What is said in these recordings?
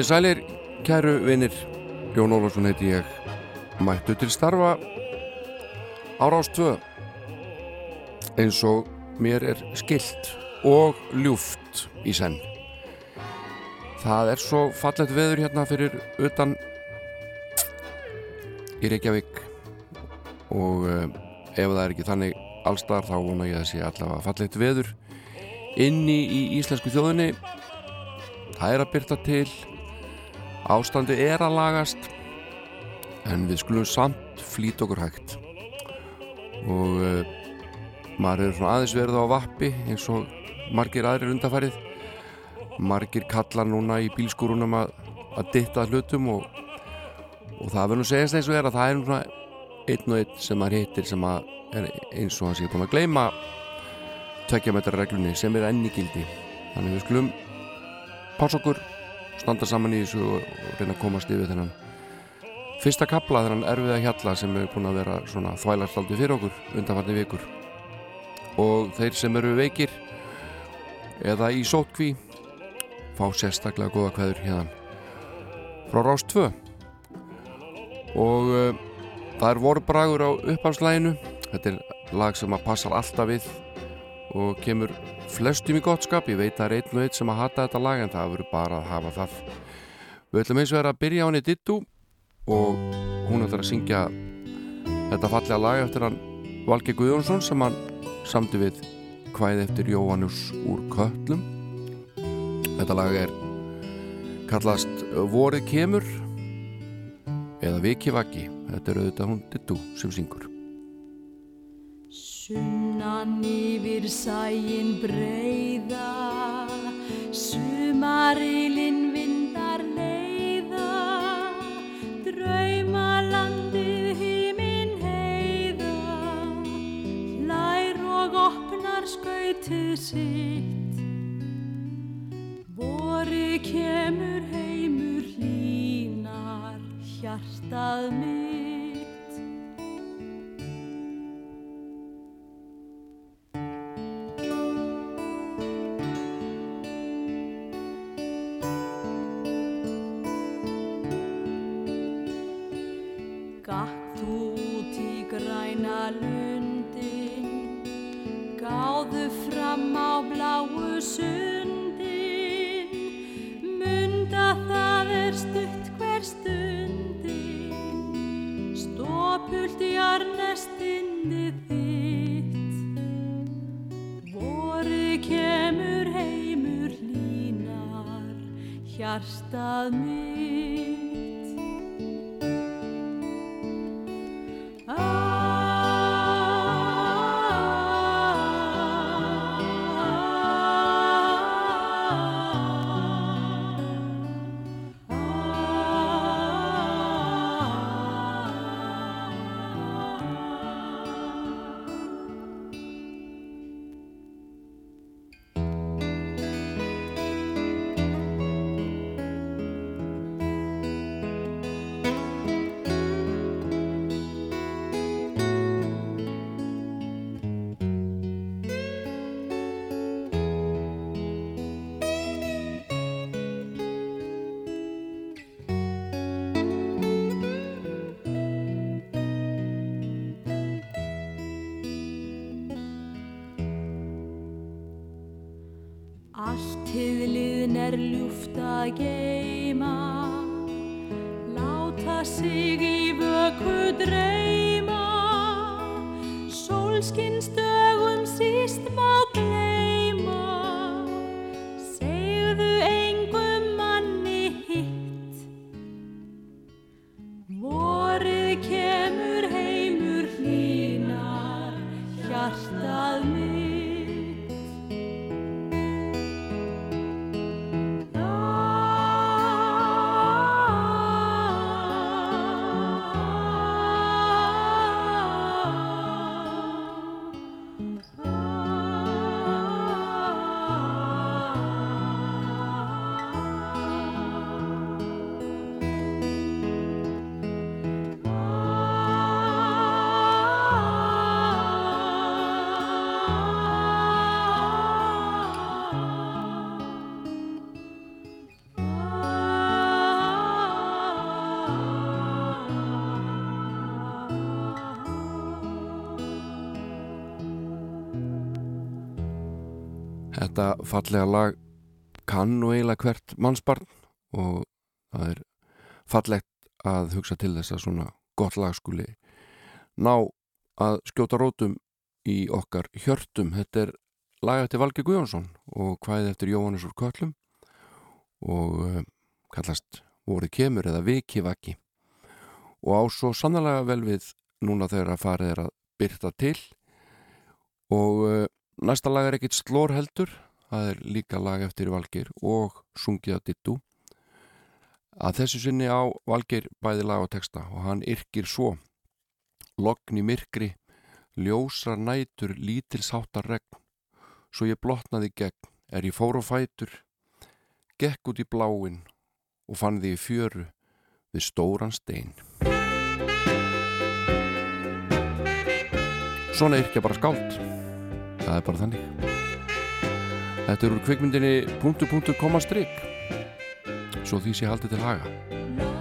Komiði sælir, kæru vinnir, Jón Ólafsson heiti ég, mættu til starfa ára ást 2 eins og mér er skilt og ljúft í senn. Það er svo fallet veður hérna fyrir utan í Reykjavík. Og uh, ef það er ekki þannig allstar þá vona ég að það sé allavega fallet veður inni í íslensku þjóðinni. Það er að byrta til ástandi er að lagast en við skulum samt flýta okkur hægt. Og uh, maður er svona aðeins verið á vappi eins og margir aðrir undarfærið margir kallar núna í bílskúrunum að, að ditta hlutum og, og það verður nú segjast eins og er að það er svona einn og einn sem maður hittir sem að er eins og hans er búin að gleyma tvekkjametrarreglunni sem er enni gildi. Þannig við skulum pása okkur standa saman í þessu og, reyna að komast yfir þennan fyrsta kapla þennan erfiða hjalla sem er búin að vera svona þvælastaldi fyrir okkur undanfarni vikur. Og þeir sem eru veikir eða í sótkví fá sérstaklega góða kveður hérna frá Rás 2 og uh, það er vorbragur á uppafslæginu þetta er lag sem að passar alltaf við og kemur flestum í gott skap, ég veit að það er einn og einn sem að hata þetta lag en það verður bara að hafa það. Við ætlum eins og vera að byrja á henni dittu og hún ætlar að syngja þetta fallega lag eftir hann Valgi Guðjónsson sem hann samti við hvæði eftir Jóhannus úr Köllum þetta lag er kallast Vorið kemur eða Viki Vaki þetta er auðvitað hún dittu sem syngur Sunnan yfir sæin breyða Sumarilinn vindar leiða Draumalandið hímin heiða Lær og opnar skautið sitt. Vori kemur heimur hlínar Hjartað mitt gáðu fram á bláu sundin, munda það er stutt hver stundin, stópult í arnestinni þitt. Vori kemur heimur hlínar, hjartað mitt. Þetta fallega lag kann og eiginlega hvert mannsbarn og það er fallegt að hugsa til þess að svona gott lag skuli ná að skjóta rótum í okkar hjörtum. Þetta er lag eftir Valgi Guðjónsson og hvaðið eftir Jóhannes úr Köllum og uh, kallast vorið kemur eða viki vaki og á svo sannlega vel við núna þegar að farið er að byrta til og uh, næsta lag er ekkit slór heldur það er líka lag eftir Valgir og sungið að dittu að þessu sinni á Valgir bæði lag og texta og hann yrkir svo logn í myrkri ljósra nætur lítilsáttar regn. Svo ég blotnaði gegn er ég fór og fætur gekk út í bláin og fann því fjöru við stóran stein. Svona yrkja bara skált það er bara þannig Þetta er úr kvikmyndinni punktu punktu koma stryk svo því sé haldið til haga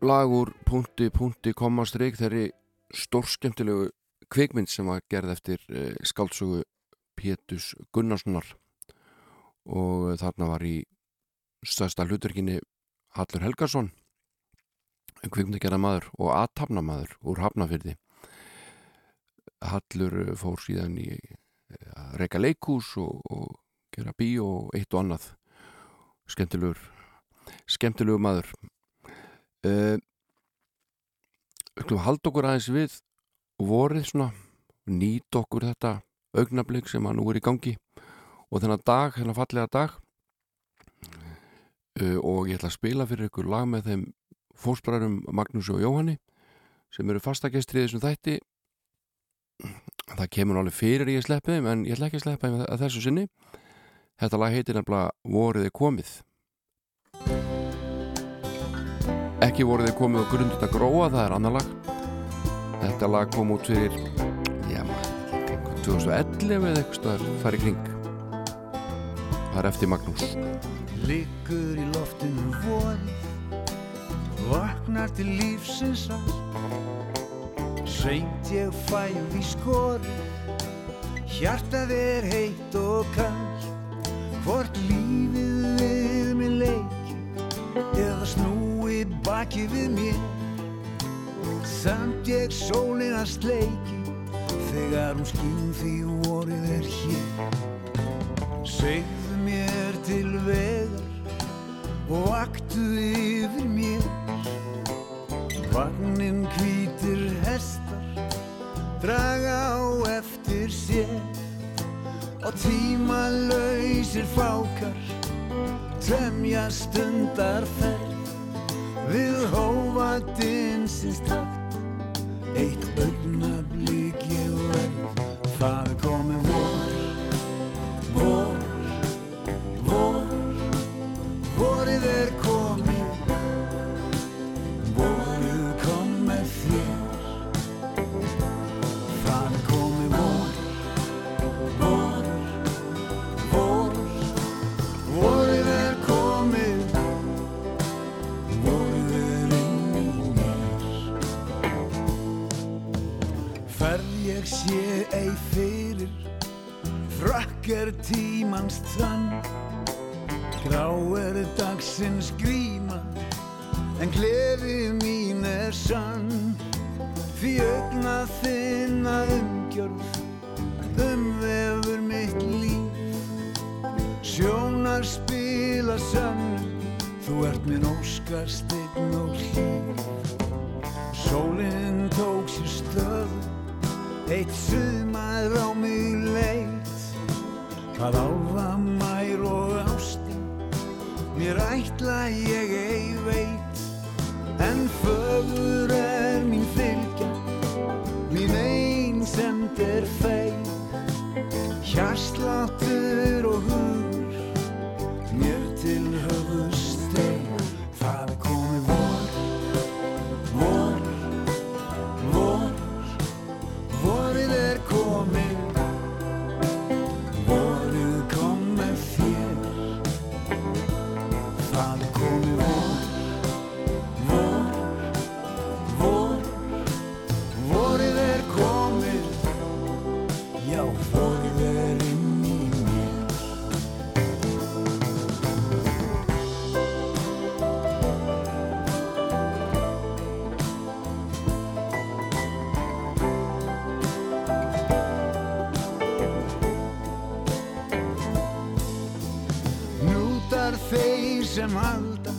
Já, lag úr punkti, punkti, koma, strik þeirri stórskemmtilegu kvikmynd sem var gerð eftir uh, skáldsögu Pétus Gunnarssonar. Og þarna var í stærsta hlutverkinni Hallur Helgarsson kvikmyndagerða maður og aðtapna maður úr Hafnafyrði Hallur eh, fór síðan í eh, að reyka leikhús og, og gera bíó og eitt og annað. Skemmtilegur skemmtilegur maður við skulum halda okkur aðeins við vorið svona nýt okkur þetta augnablik sem að nú er í gangi og þennan dag, þennan fallega dag. Uh, og ég ætla að spila fyrir ykkur lag með þeim fósbræðurum Magnús og Jóhanni sem eru fastagestrið þessum þætti. Það kemur alveg fyrir ég sleppi þeim en ég ætla ekki að sleppa að þessu sinni. Þetta lag heitir nefnilega Vorið er komið ekki voru þið komið á grundut að gróa það er annar lag. Þetta lag kom út fyrir já, maður, 2011 eða eitthvað staðar farið kring. Það er eftir Magnús. Liggur í loftinu vorið Vaknar til lífsins allt Seint ég fæð í skori Hjartað er heitt og kallt Hvort lífið við mig leiki Eða snúi baki við mér. Samt ég sólina sleiki Þegar hún skýn því vorið er hér. Segðu mér til vegar og vaktu yfir mér. Vagnin hvítir hestar draga á eftir sér. Og tímalausir fákar temja stundar ferð við hófa dinsins takt. Eitt augnablík ég verð. Það er komið sé ei fyrir. Frakk er tímans þann Grá er dagsins gríma En gleði mín er sann. Því augna þinna umgjörð Umvefur mitt líf. Sjónar spila sann Þú ert minn óskar stign og hlýf Sólinn Eitt sumar á mig leit Hvað álfa mær og ástin Mér ætla ég ei veit En fögur er mín fylgja Mín einsemd er feig Hjarsláttur og hugur sem halda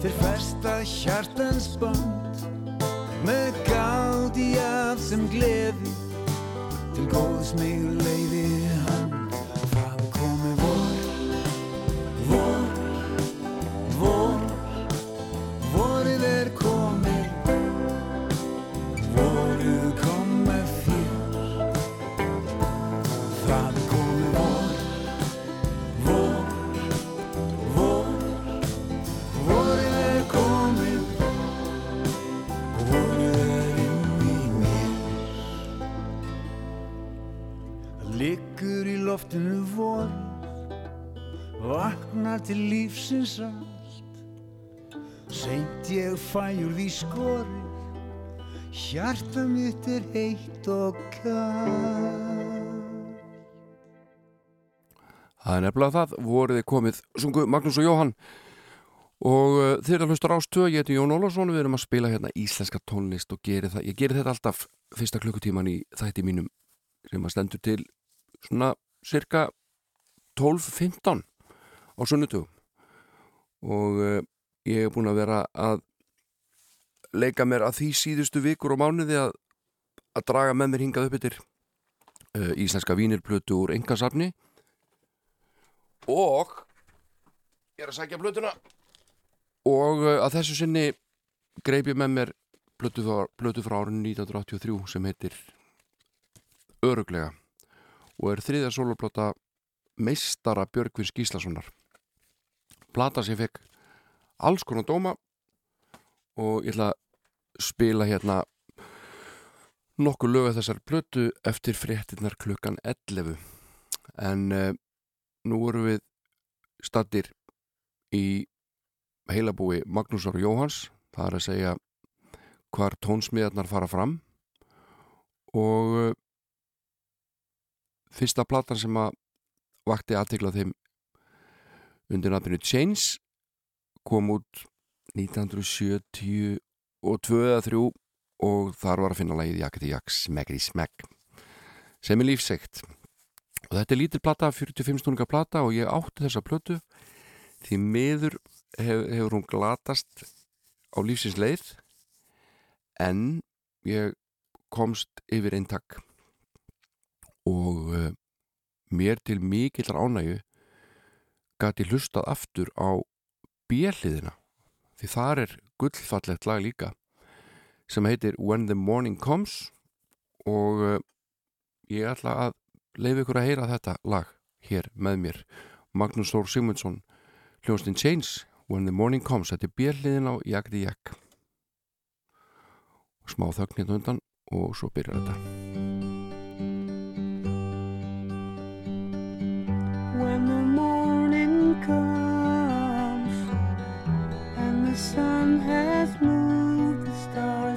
Þeir festa hjartans band Með gáti af sem gleði Til góðs mig leiði til lífsins allt. Seint ég fæjur því skorið, hjarta mitt er heitt og kall. Það er nefnilega það, voruð þið komið sungu Magnús og Jóhann og uh, þeir að hlusta rástöð, ég heiti Jón Ólafsson við erum að spila hérna íslenska tónlist og geri það, ég geri þetta alltaf fyrsta klukkutíman í þætti mínum sem að stendur til svona cirka 12-15 á sunnutugum og uh, ég hef búin að vera að leika mér að því síðustu vikur og mánuði að, að draga með mér hingað upp yfir uh, íslenska vínirplötu úr engasafni og ég er að sækja plötuna. Og uh, að þessu sinni greip ég með mér plötu frá, plötu frá árinu 1983 sem heitir Öruglega og er þriðja soloplata meistara Björgvins Gíslasonar plata sem fekk alls konar dóma og ég ætla að spila hérna nokkuð lög að þessar blötu eftir fréttinnar klukkan 11 en uh, nú vorum við stattir í heilabúi Magnúsar Jóhans það er að segja hvar tónsmiðarnar fara fram. Og uh, fyrsta platan sem að vakti aðtikla þeim undir nafninu Chains kom út 1970 og 2 eða 3 og þar var að finna lagið Jakti Jak Smeggri Smegg sem er lífsegt og þetta er lítil plata, 45 stúninga plata og ég átti þessa plötu því miður hef, hefur hún glatast á lífsins leið en ég komst yfir einn takk og uh, mér til mikillar ánægu gæti hlustað aftur á bjelliðina því þar er gullfallegt lag líka sem heitir When the Morning Comes og uh, ég ætla að leiði ykkur að heyra þetta lag hér með mér. Magnús Þór Sigmundsson hljóðstinn Chains When the Morning Comes þetta er bjelliðin á Jagdi Jag smá þögn hérna undan og svo byrjar þetta sun has moved the stars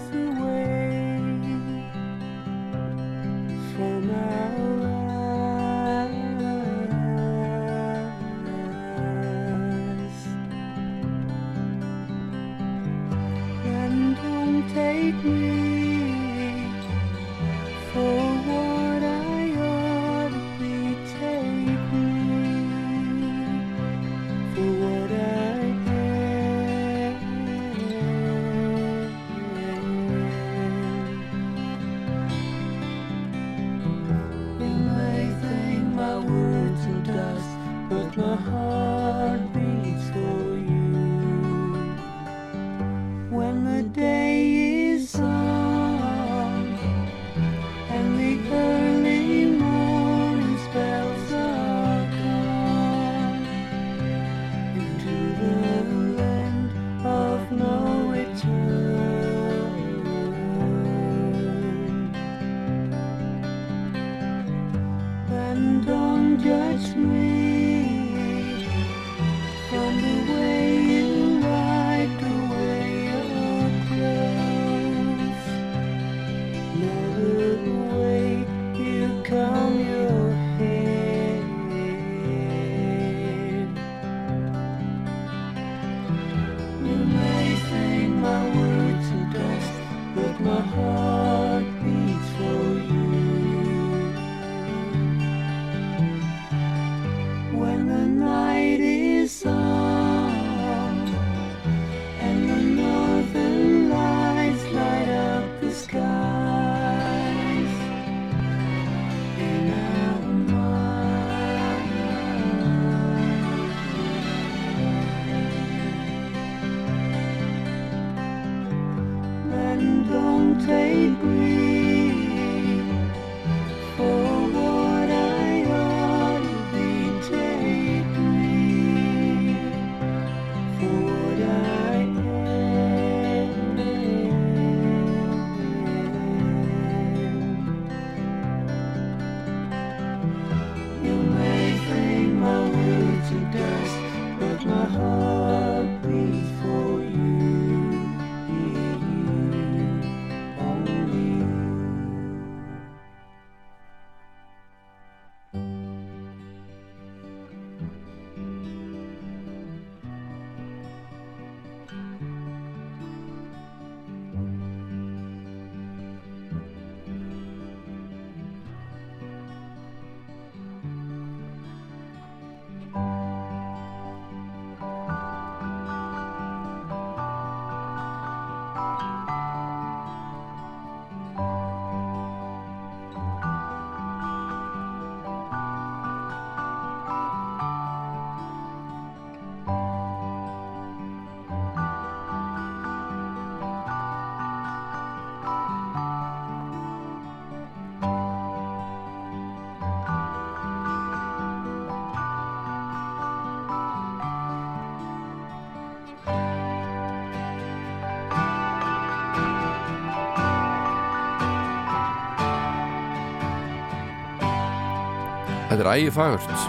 Þetta er ægi fagurt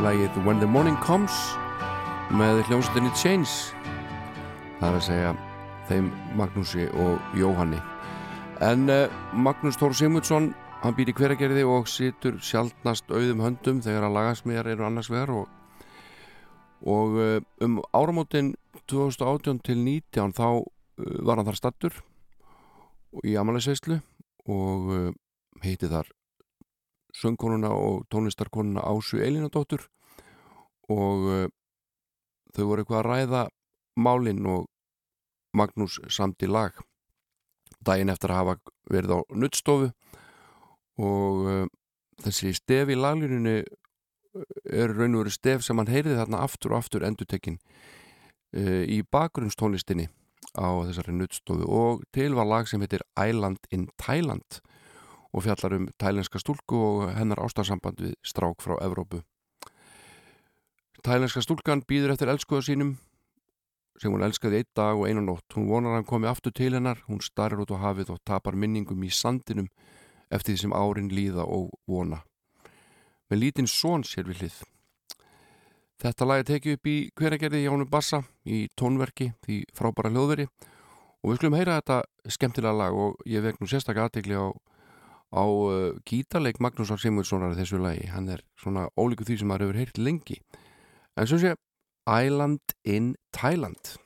Lægið When the Morning Comes með hljómsveitinni Chains. Það er að segja þeim Magnúsi og Jóhanni. En uh, Magnús Tór Simundsson hann býr í hveragerði og situr sjálfnast auðum höndum þegar að lagasmíðar eru annars vegar og, og uh, um áramótin 2018 til 19 þá uh, var hann þar stattur í Amaliseislu og heiti þar söngkonuna og tónlistarkonuna Ásu Elinadóttur og uh, þau voru eitthvað að ræða málinn og Magnús samt í lag daginn eftir að hafa verið á nuttstofu og uh, þessi stef í lagluninu er raun og veru stef sem hann heyriði þarna aftur og aftur endutekkin uh, í bakgrunnstónlistinni á þessari nuttstofu og til var lag sem heitir Island in Thailand og fjallar um tælenska stúlku og hennar ástarsamband við strák frá Evrópu. Tælenska stúlkan býður eftir elskuða sínum sem hún elskaði einn dag og einan nótt. Hún vonar að hann komi aftur til hennar, hún starrir út á hafið og tapar minningum í sandinum eftir því sem árin líða og vona. Með lítinn són sér við hlið. Þetta lagi tekið upp í hveragerði Jánu Bassa í tónverki því frábæra hljóðveri og við skulum heyra þetta skemmtilega lag og ég vekk nú sérstaklega aðtegli á á uh, gítarleik Magnúsar Simonssonar þessu lagi, hann er svona ólíku því sem maður hefur heyrt lengi. En svo sé Island in Thailand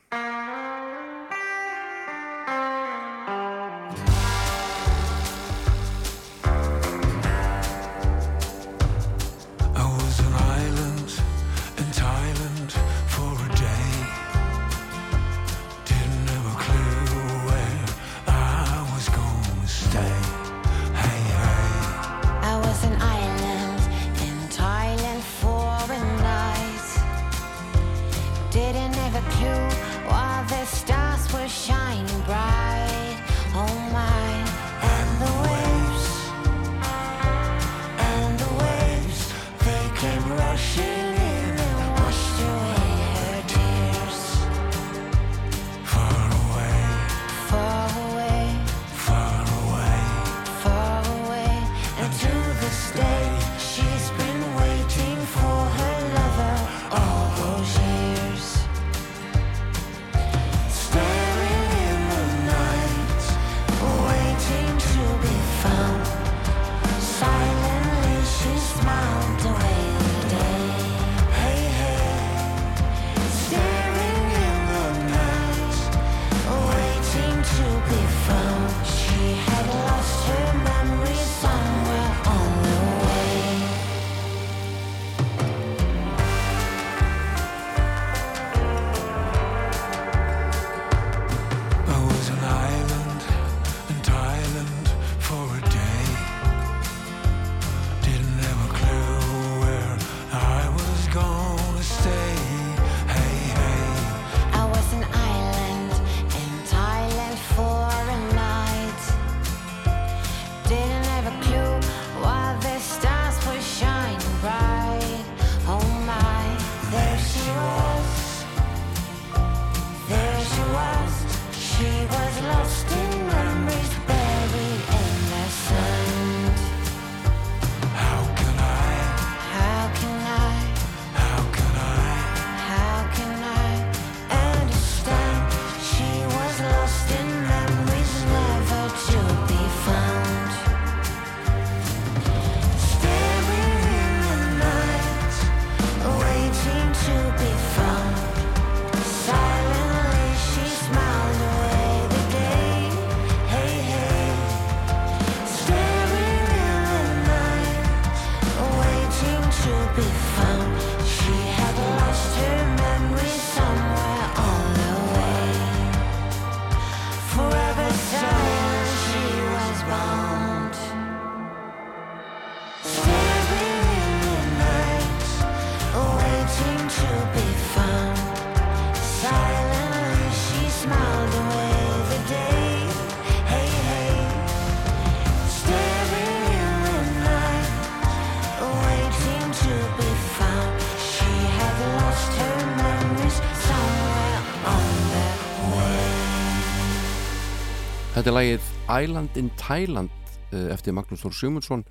Þetta er lægið Island in Thailand eh, eftir Magnús Þór Sjómundsson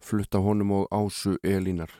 flutta honum og Ásu Elínar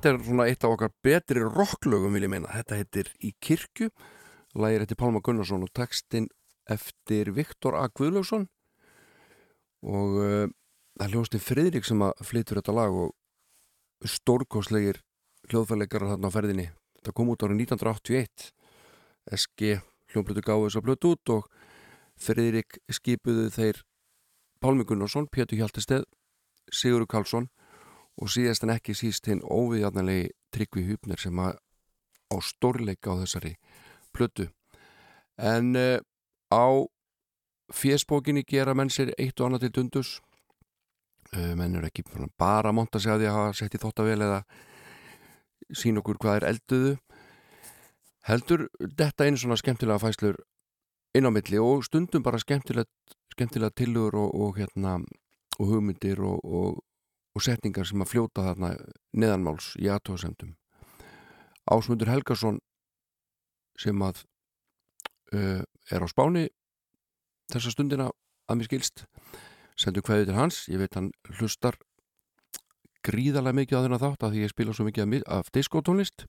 Þetta er svona eitt af okkar betri rocklögum vil ég meina. Þetta heitir Í kirkju, lægir eftir Pálma Gunnarsson og textin eftir Viktor A. Guðlaugsson og uh, það er hljóðstinn Friðrik sem að flytur þetta lag og stórkoslegir hljóðfæleikar þarna á ferðinni. Þetta kom út árið 1981 SG hljóðblötu gáði þess að blötu út og Friðrik skipuðu þeir Pálmi Gunnarsson, Pétur Hjaltesteð Sigurður Karlsson og síðast en ekki síst hinn óviðjarnalegi Tryggvi Hupner sem að á stórleika á þessari plötu. En uh, á fésbókinni gera menn sér eitt og annað til dundus uh, menn er ekki bara að monta sig að því að hafa sett í þóttavél eða sín okkur hvað er elduðu. Heldur þetta einu svona skemmtilega fæslur inn á milli og stundum bara skemmtilega, skemmtilega tilugur og, og hérna og hugmyndir og, og og setningar sem að fljóta þarna neðanmáls í aðtóðsendum Ásmundur Helgason sem að uh, er á spáni þessa stundina að mér skilst sendu hverju til hans, ég veit hann hlustar gríðarlega mikið á þennan þátt að því ég spila svo mikið af diskotónlist.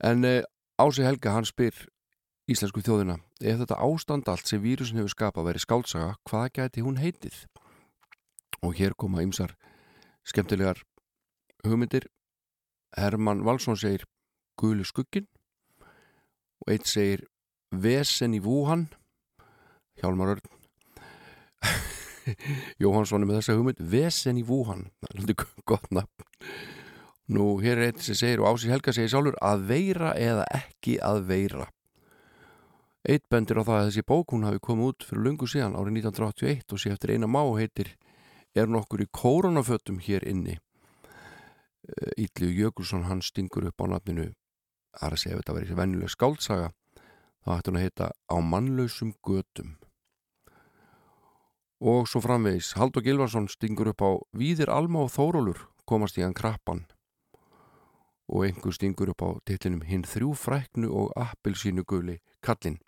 En uh, Ási Helga hann spyr íslensku þjóðina ef þetta ástand allt sem vírusin hefur skapað verið skálsaga, hvað gæti hún heitið? Og hér koma ymsar skemmtilegar hugmyndir. Herman Valsson segir Gulu skuggin og eitt segir Vesen í Vúhan Hjálmar Örn. Jóhansson er með þessa hugmynd. Vesen í Vúhan það er alltaf gott nafn. Nú hér er eitt sem segir og Ási Helga segir sálur að veira eða ekki að veira. Eitt bendir á það að þessi bók hún hafi komið út fyrir lungu síðan árið 1981 og sé eftir eina má heitir er nokkur í kóronafötum hér inni. Ítlu Jökulsson hann stingur upp á nafninu. Það er að segja ef þetta verið venjuleg skáldsaga. Þá ætti hún að heita Á mannlausum götum. Og svo framvegis Haldur Gilvarsson stingur upp á Víðir Alma og Þórólur komast í hann krappan. Og einhver stingur upp á titlinum Hinn þrjú fræknu og appilsínu guli kallinn.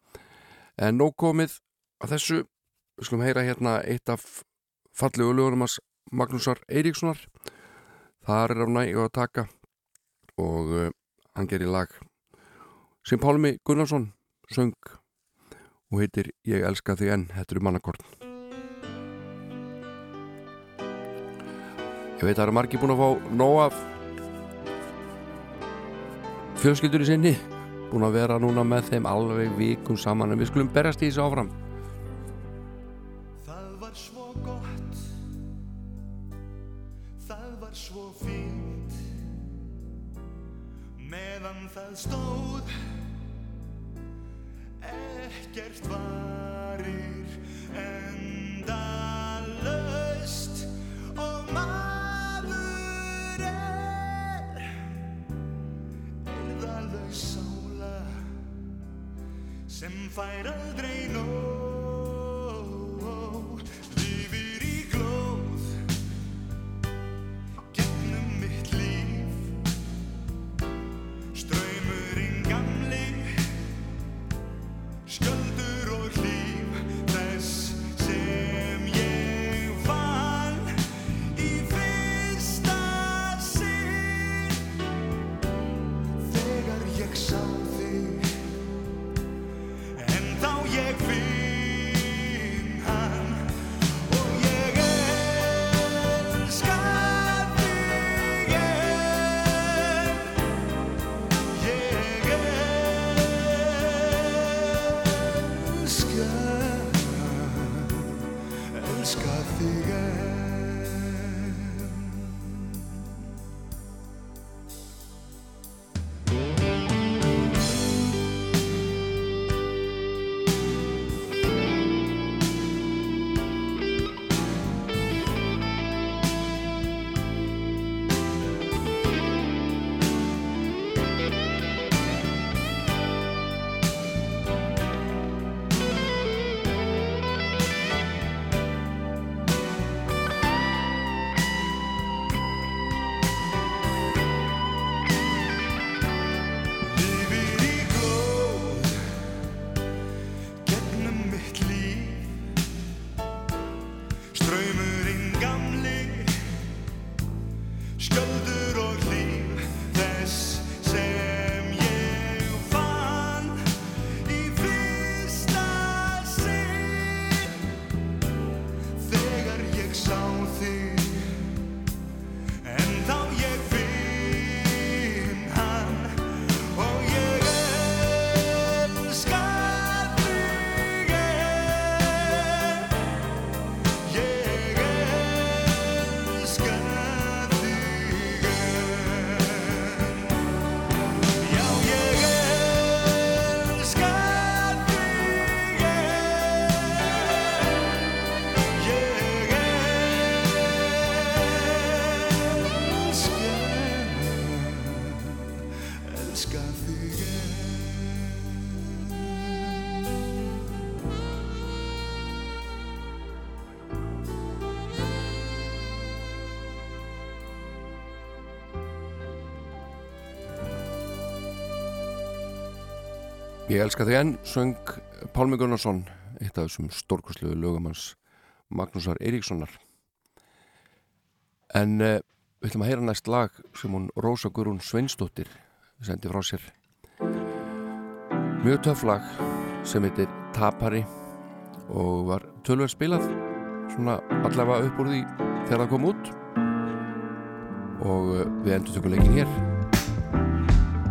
En nóg komið að þessu. Við skulum heyra hérna eitt af fallegu lögurum að Magnúsar Eiríkssonar. Þar er af nægu að taka og uh, hann gerir lag sem Pálmi Gunnarsson söng og heitir Ég elska þig enn, þetta eru mannakorn Ég veit að það eru margi búin að fá nóg af fjölskyldur í sinni búin að vera núna með þeim alveg vikum saman en við skulum berjast í þessu áfram það stóð. Ekkert varir Endalaust. Og maður er Eirðalaus sála Sem fær aldrei nóg Ég elska þig enn, söng Pálmi Gunnarsson, eitt af þessum stórkosluðu lögumanns Magnúsar Eiríkssonar. En uh, við ætlum að heyra næst lag sem hún Rósa Gurún Sveinsdóttir sendi frá sér. Mjög töff lag sem heitir Tapari og var tölverð spilað svona allavega upp úr því þegar það kom út og uh, við endur tökum leikin hér.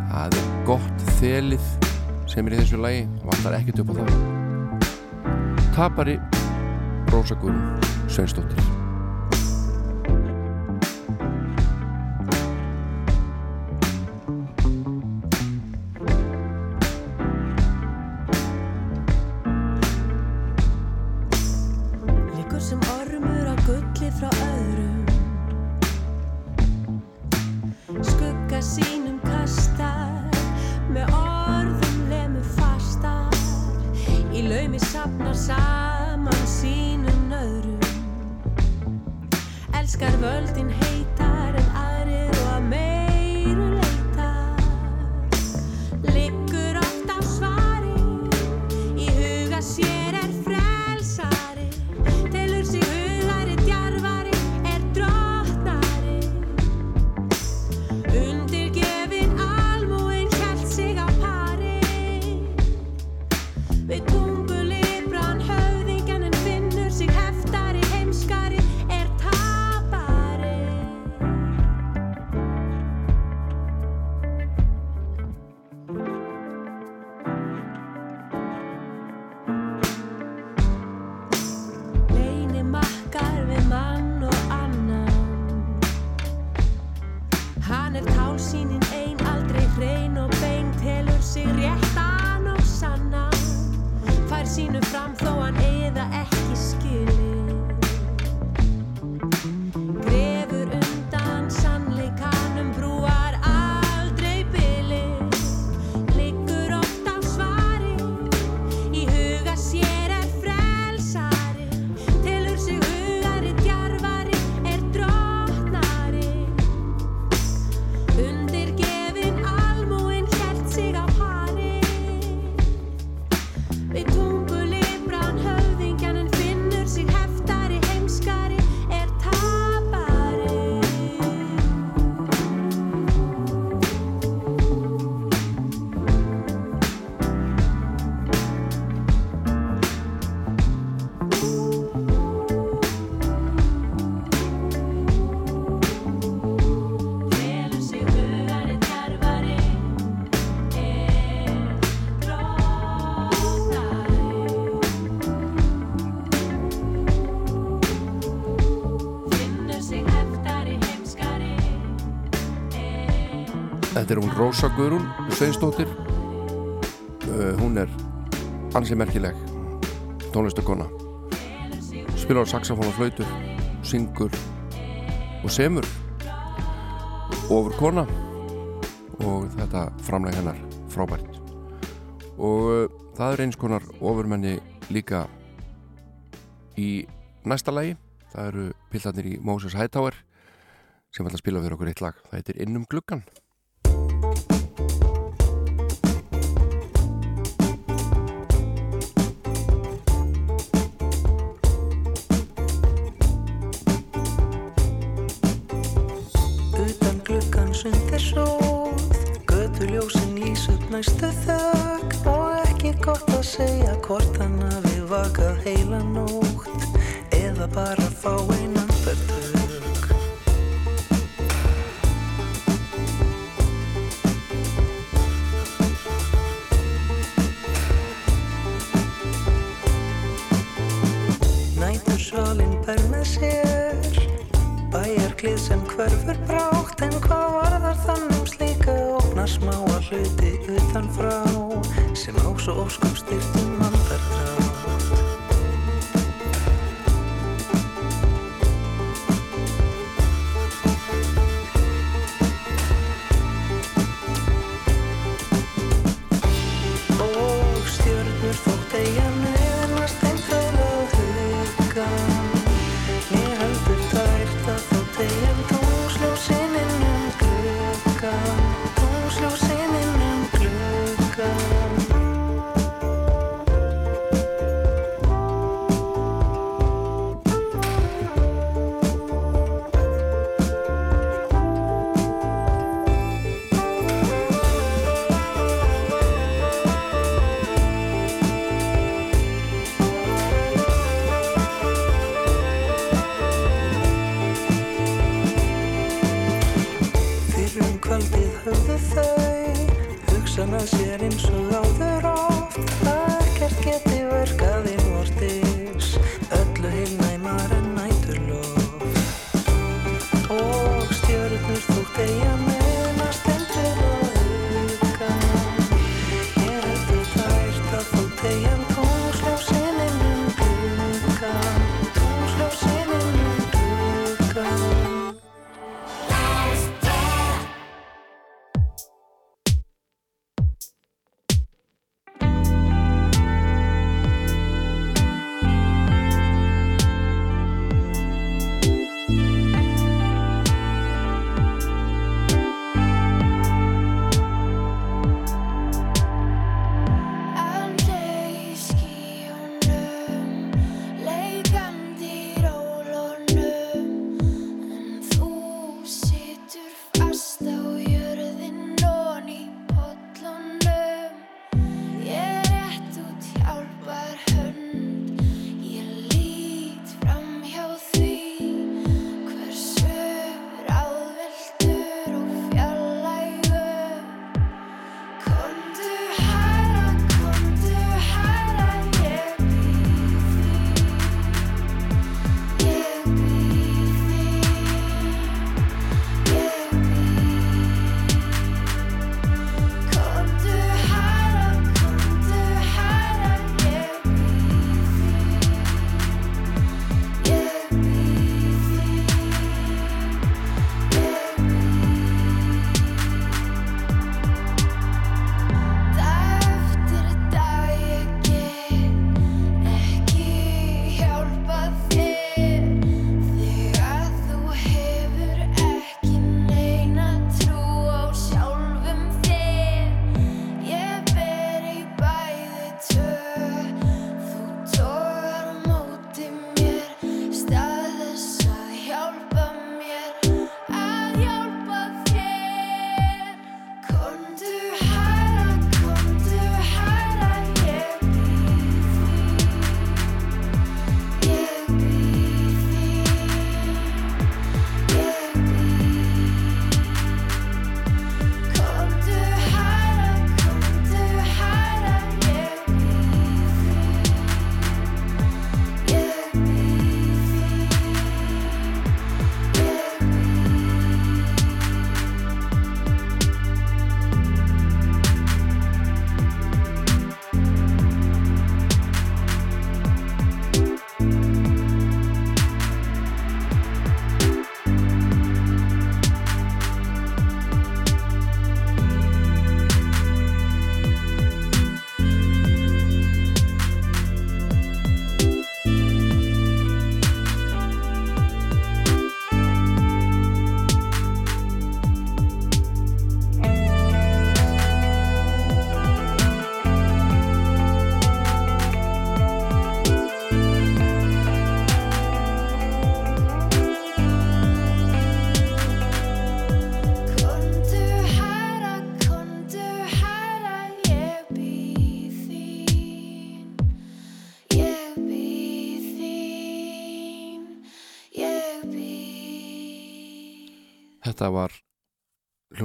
Það er gott þelið sem er í þessu lagi vantar ekkert upp á það. Tapari Rósa Guðrún Sveinsdóttir Þetta er hún Rósa Guðrún Sveinsdóttir. Uh, Hún er ansið merkileg tónlistakona spilar saxofón og flautur syngur og semur ofur kona. Og þetta framlega hennar frábært. Og eh, það er eins konar ofurmenni líka í næsta lagi. Það eru pillarnir í Moses Hightower sem ætla að spila fyrir okkur eitt lag. Það heitir Innum gluggan Næstu þögt og ekki gott að segja hvort hann hafi vakað heila nótt eða bara fá einan börntög. Nætur sjálinn bær með sér, bæjarklið sem hverfur brátt en hvað var þar þannig? smáa hluti utanfrá sem ás og óskum styrtum mann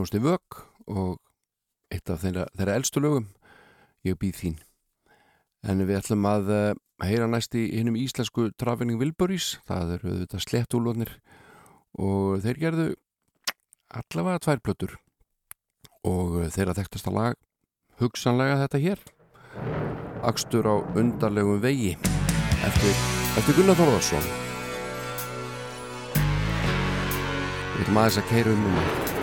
hljóðsni vög og eitt af þeirra, þeirra eldstu lögum ég býð þín. En við ætlum að uh, heyra næst í hinnum íslensku trafinning Vilburís það eru þetta slettúlunir og þeir gerðu allavega tvær plötur og þeirra þekktasta lag hugsanlega þetta hér Akstur á undarlegum vegi eftir, eftir Gunnar Þorðarsson Við viljum aðeins að keira um núna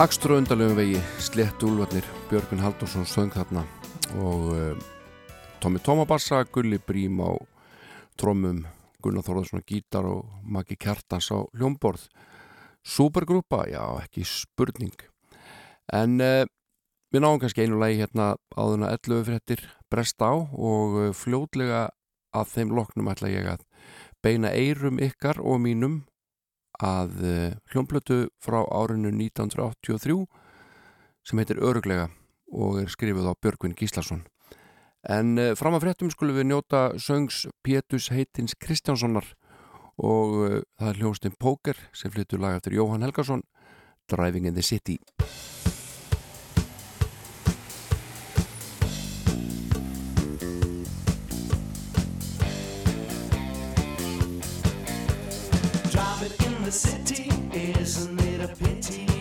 Akstur á undarlegum vegi, slett úlvarnir Björgun Haldursson söng þarna og uh, Tómi Tómabassa Gulli Brím á trommum Gunnar Þorðarsson á gítar og Maggi Kjartans á hljómborð. Supergrúpa, já ekki spurning. En uh, við náum kannski einu lagi hérna áðuna 11 fréttir brest á og uh, fljótlega að þeim loknum ætla ég að beina eirum ykkar og mínum að uh, hljómblötu frá árinu 1983 sem heitir Öruglega og er skrifuð á Björgvin Gíslason. En uh, fram að fréttum skulum við njóta söngs Pétus heitins Kristjánssonar og uh, það er hljóstinn Póker sem flyttur lag eftir Jóhann Helgason Driving in the City. The city, isn't it a pity?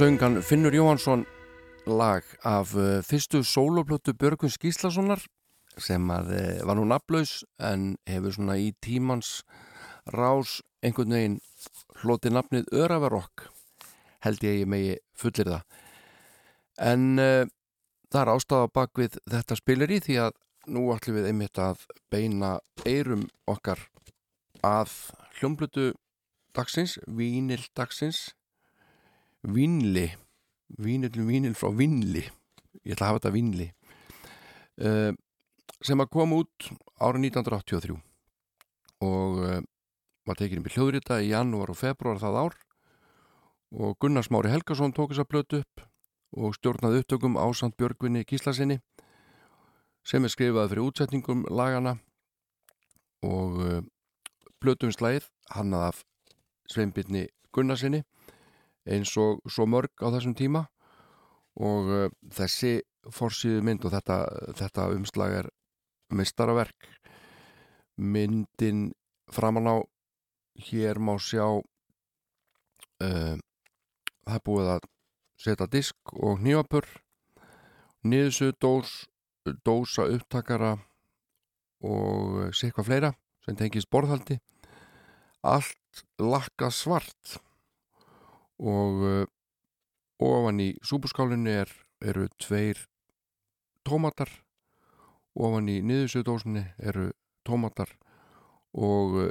Söngan Finnur Jóhansson lag af uh, fyrstu sóloplötu Björgun Skíslasonar sem að uh, var nú naflaus en hefur svona í tímans rás einhvern veginn hloti nafnið Öravarokk held ég ég megi fullir það en uh, það er ástæða bak við þetta spilir í því að nú ætlum við einmitt að beina eirum okkar að hljómblötu dagsins, vínil dagsins Vínli. Vínil, vínil frá Vínli. Ég ætla að hafa þetta Vínli. Uh, sem að koma út árið 1983 og uh, var tekinni með hljóðrita í janúar og februar það ár. Og Gunnar Smári Helgason tók þess að blötu upp og stjórnaði upptökum ásand Björgvinni Gíslasinni sem er skrifaði fyrir útsetningum lagana og uh, blötum slæð hannað af Sveinbyrni Gunnarsinni eins og svo mörg á þessum tíma. Og uh, þessi forsýðu mynd og þetta, þetta umslag er mistaraverk myndin framan á hér má sjá uh, það búið að setja disk og nýjapur niðursu dós dósa upptakara og sikvað fleira sem tengist borðhaldi. Allt lakka svart og uh, ofan í súpuskálinu er, eru tveir tómatar. Ofan í niðursöðdósinni eru tómatar. Og uh,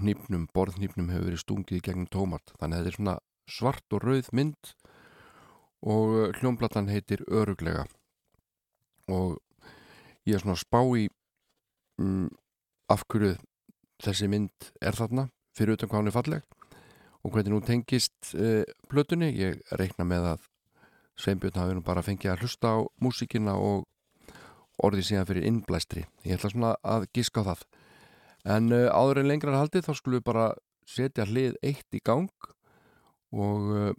hnýpnum, borðhnýpnum hefur verið stungið í gegnum tómat. Þannig að þetta er svona svart og rauð mynd. Og uh, hljómblatan heitir Öruglega og ég er svona spá í um, af hverju þessi mynd er þarna fyrir utan hvað hann er falleg og hvernig nú tengist uh, plötunni, ég reikna með að Sveinbjörn hafi nú bara fengið að hlusta á músíkina og orðið síðan fyrir innblæstri. Ég ætla svona að giska á það. En uh, áður en lengra haldið þá skulum við bara setja hlið eitt í gang og uh,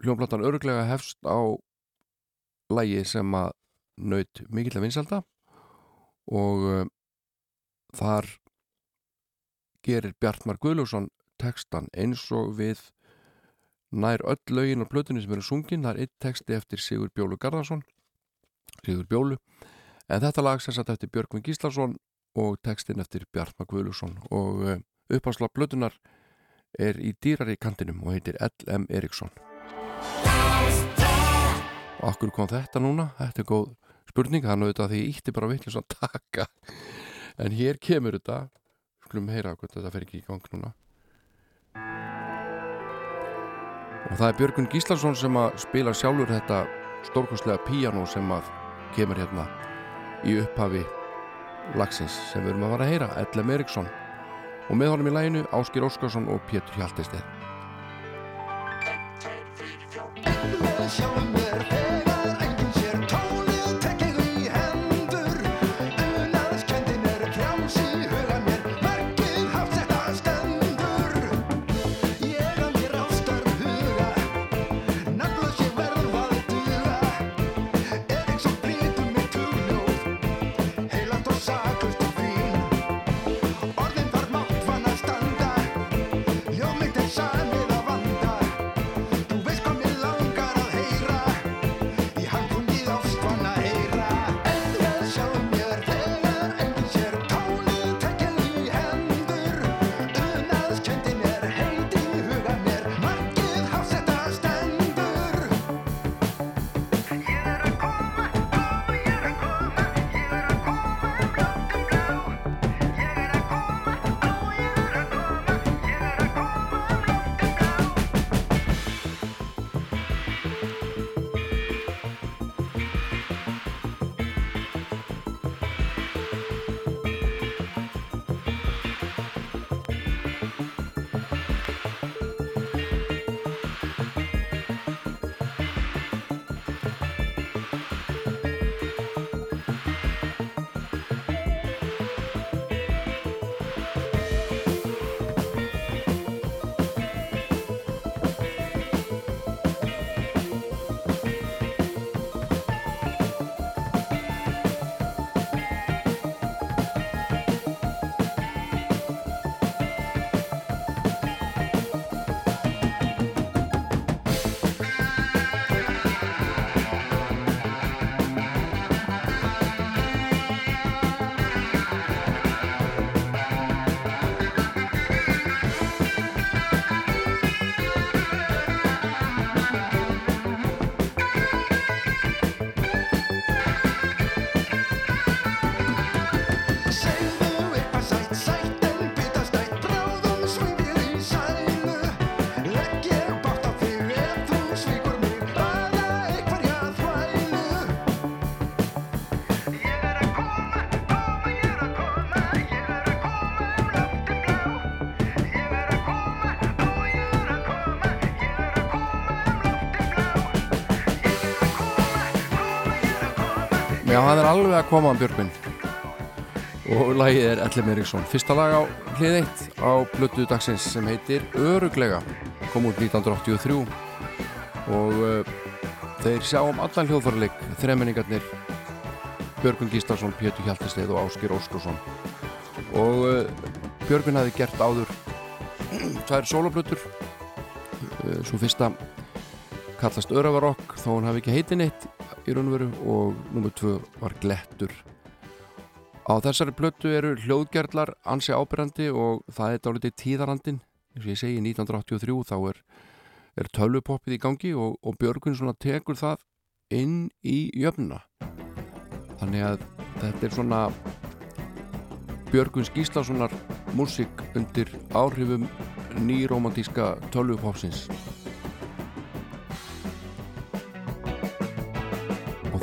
hljónplatan örglega hefst á lægi sem að naut mikill að vinsalda og þar gerir Bjartmar Guðlússon textan eins og við nær öll lögin og plötunni sem eru sungin. Það er eitt texti eftir Sigur Bjólu Garðarsson Sigur Bjólu. En þetta lag sem satt eftir Björgvin Gíslason og textin eftir Bjartmar Guðlusson og uh, uppásla plötunar er í dýrar í kantinum og heitir L.M. Eriksson. Og akkur kom þetta núna? Þetta er góð spurning. Er náttúrulega því ég ítti bara vitlis að taka. En hér kemur þetta. Skulum heyra hvernig þetta fer ekki í gang núna og það er Björgun Gíslason sem að spila sjálfur þetta stórkostlega píjano sem að kemur hérna í upphafi lagsins sem við erum að vara að heyra Ellem Eriksson og með honum í læginu Áskir Óskarsson og Pétur Hjaltesteð er alveg að koma á Björgvin. Og lagið er Ellum Eriksson fyrsta lag á hlið 1 á blötu dagsins sem heitir Öruglega kom út 1983 og uh, þeir sjá um allan hljóðfarleik þremenningarnir Björgun Gíslason, Pétur Hjaltesteið og Áskir Óskarsson. Og uh, Björgun hafi gert áður tvær soloblötur uh, svo fyrsta kallast Öravarokk þó hann hafi ekki heitin eitt í raun og veru og nummið tvö var Glettur. Á þessari blötu eru hljóðgerðlar ansi ábyrrandi og það er dálítið tíðarandin eins og ég segi 1983 þá er, er tölvupoppið í gangi og, og Björgun svona tekur það inn í jöfnuna. Þannig að þetta er svona Björgun Skíslasonar músík undir áhrifum nýromantíska tölvupopsins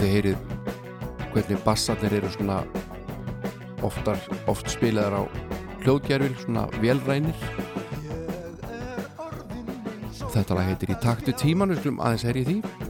þið heyrið hvernig bassarnir eru svona oftar, oft spilaðar á hljóðgerfil, svona velrænir þetta lag heitir í taktu tíman við skulum aðeins heyri því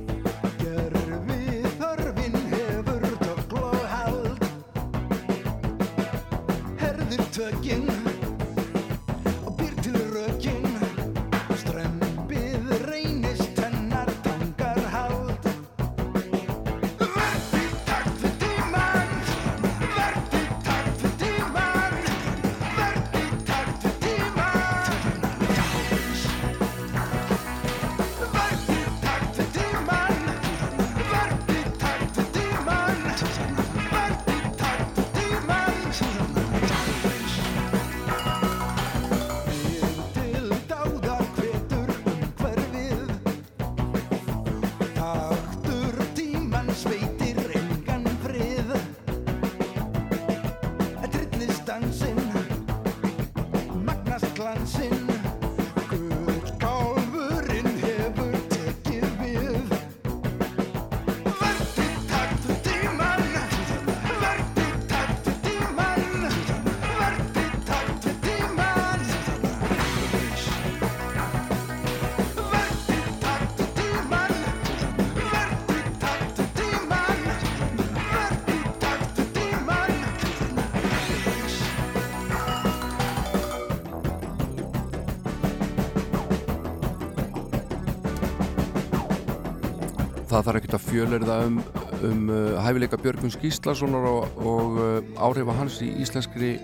að fjölurða um, um uh, hæfileika Björgun Skíslasonar og, og uh, áhrifa hans í íslenskri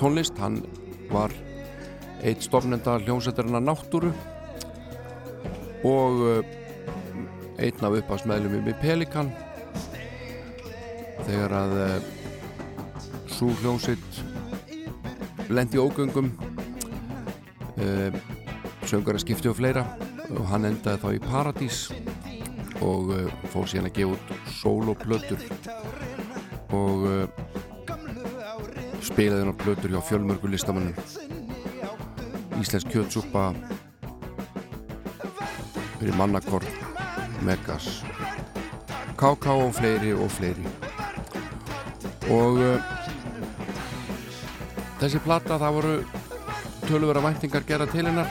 tónlist. Hann var eitt stofnenda hljómsættarinn náttúru og uh, einn af uppásmeðlum í Pelikan. Þegar að uh, svo hljómsætt lendi ógöngum uh, söngar að skipti og fleira og hann endaði þá í Paradís og uh, fór síðan að gefa út soloplötur og uh, spilaði hann á plötur hjá fjölmörgu listamannum Íslensk kjötsúpa fyrir mannakort Megas. KK og fleiri og fleiri. Og uh, þessi plata það voru töluvera væntingar gera til hennar.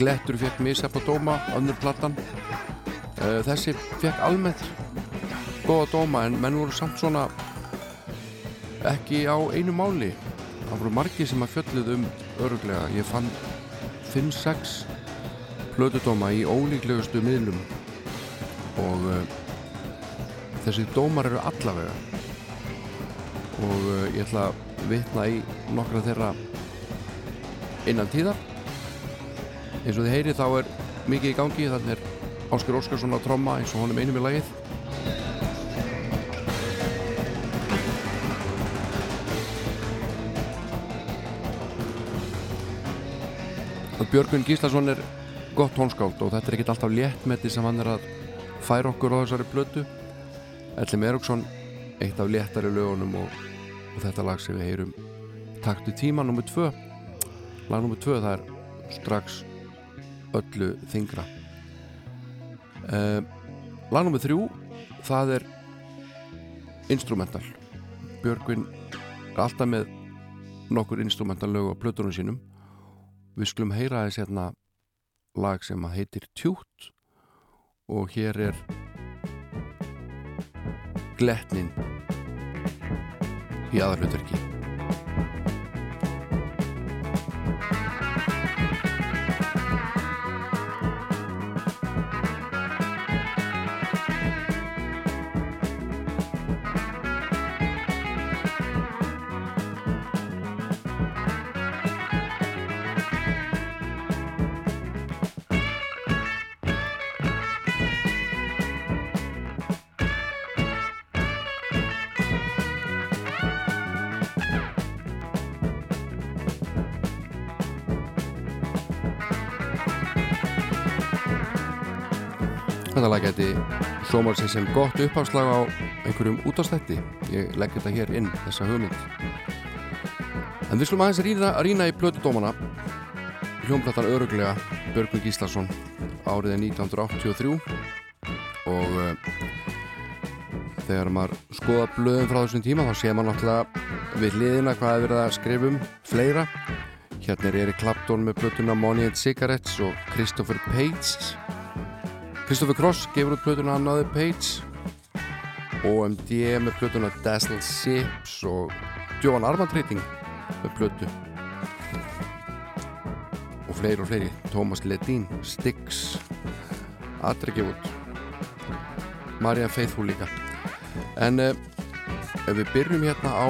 Glettur fekk misjafn og dóma önnur platan. Uh, þessi fekk almennt góða dóma en menn voru samt svona ekki á einu máli. Það voru margir sem að fjölluð um öruglega, ég fann 5-6 plötudóma í ólíklegustu miðlum. Og uh, þessi dómar eru allavega. Og uh, ég ætla að vitna í nokkra þeirra innan tíðar. Eins og þið heyri þá er mikið í gangi. Þannig er Ásker Óskarsson á tromma eins og honum einum í lagið Björgun Gíslason er gott tónskáld og þetta er ekkert alltaf léttmeti sem hann er að færa okkur á þessari blötu Ellum Eriksson eitt af léttari lögunum og, og þetta lag sem við heyrum taktu tíma nr. 2 lag nr. 2 það er strax öllu þingra uh, lag nr. 3 það er instrumental Björgvin er alltaf með nokkur instrumental lög á plötunum sínum við skulum heyra þess hérna lag sem heitir Tjút og hér er gletnin í aðalhutverki sómar sér sem gott uppháslag á einhverjum útastætti. Ég legg þetta hér inn, þessa hugmynd. En við slum aðeins rýna, rýna í plötudómana. Hljómplatan öruglega Björgvin Gíslason áriðið 1983 og uh, þegar maður skoða blöðum frá þessum tíma þá sé maður náttúrulega við hliðina hvað er verið að skrifa um fleira. Hérna er Erik Clapton með plötuna Money and Cigarettes og Christopher Page Christopher Cross gefur út plötuna Another Page. OMD með plötuna Dazzle Sips og Johan Armandreiting með plötu. Og fleiri og fleiri. Thomas Ledin, Styx. Adri gefur út. Marian Faithfull líka. En uh, ef við byrjum hérna á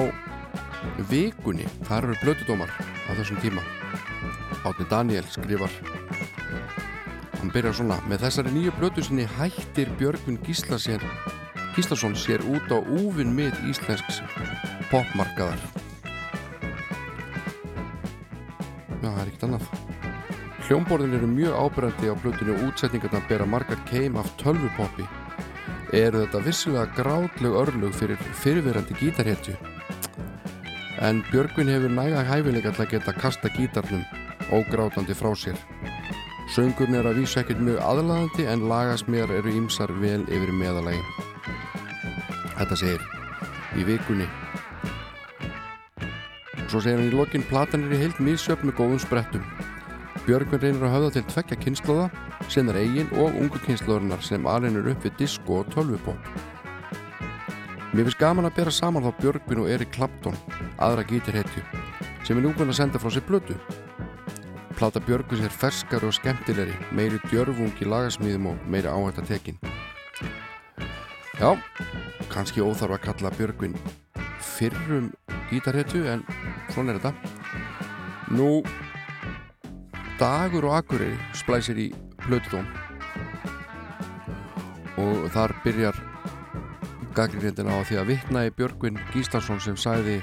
vikunni, þar eru plötudómar á þessum tíma. Átni Daniel skrifar hann byrjar svona með þessari nýju blötu sinni hættir Björgvin Gísla sér, Gíslason sér út á úvinn mið íslensks popmarkaðar. Já, það er ekkert annað. Hljómborðin eru mjög ábyrgandi á blötunni og útsetningarna bera margar keim af tölvupoppi. Eru þetta vissilega grátleg örlug fyrir fyrirverandi gítarhetju? En Björgvin hefur næga hæfileika til að geta kasta gítarnum ógrátandi frá sér Söngurinn er að vísa ekkert mjög aðlaðandi en lagasmér eru ímsar vel yfir meðalagi. Þetta segir í vikunni. Svo segir hann í lokin platan er í heilt mísjöfn með góðum sprettum. Björgvin reynir að höfða til tvekja kynnslóða sem er eigin og ungu kynnslóðurinnar sem alveg upp við disco og tölvupop. Mér finnst gaman að bera saman þá Björgvin og Erik Clapton, aðra gítirhetju, sem er nú búin að senda frá sér blötu. Plata Björgus er ferskari og skemmtilegri, meiri djörfung í lagasmíðum og meiri áhætt að tekin. Já, kannski óþarf að kalla Björgvin fyrrum gítarhetju, en svona er þetta. Nú, Dagur og Akureyri splæsir í Plötudóm og þar byrjar gaggrindin á því að vitna í Björgvin Gíslason sem sagði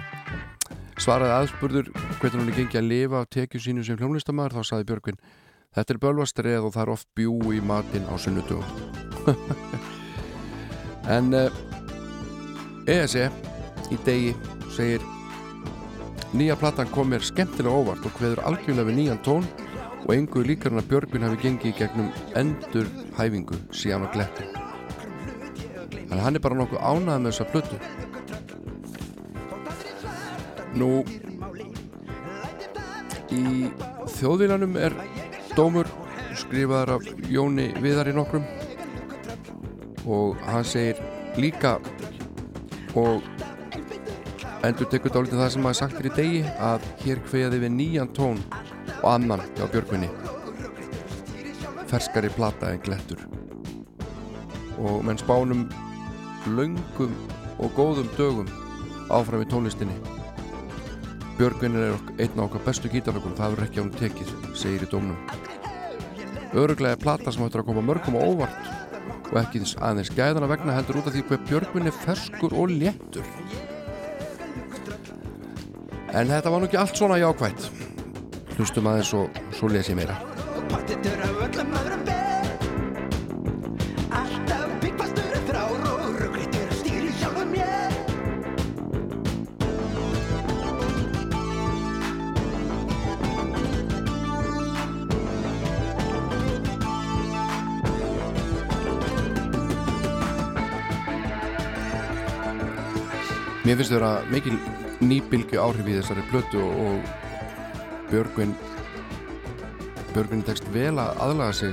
svaraði aðspurður hvernig hún er gengið að lifa af tekju sínu sem hljómlistamæður þá saði Björgvin þetta er bölvastreð og það er oft bjú í matinn á sunnudögum. En uh, ESE í degi segir nýja platan kom mér skemmtilega óvart og hveður algjörlega við nýjan tón og engu líkar hann að Björgvin hafi gengið gegnum endur hæfingu síðan á gletti. En hann er bara nokkuð ánað með þessa plötu Nú í þjóðvílanum er dómur skrifaðar af Jóni Viðar í nokkrum og hann segir líka og endur tekur dálítið það sem maður sagt er í degi að hér hveiði við nýjan tón og annan hjá Björgvinni ferskari plata en glettur. Og menn spánum löngum og góðum dögum áfram í tónlistinni Björgvin er einn af okkar bestu gítarökum það verður ekki á hún tekið, segir í dómnum Öruglega er plata sem hættur að koma mörgum á óvart og ekki þess aðeins gæðana vegna heldur út af því hver Björgvin er ferskur og léttur En þetta var nú ekki allt svona jákvætt Hlustum aðeins og svo les ég meira Mér finnst vera mikil nýbilgi áhrif í þessari plötu og, Björgvin Björgvin tekst vel að aðlaga sig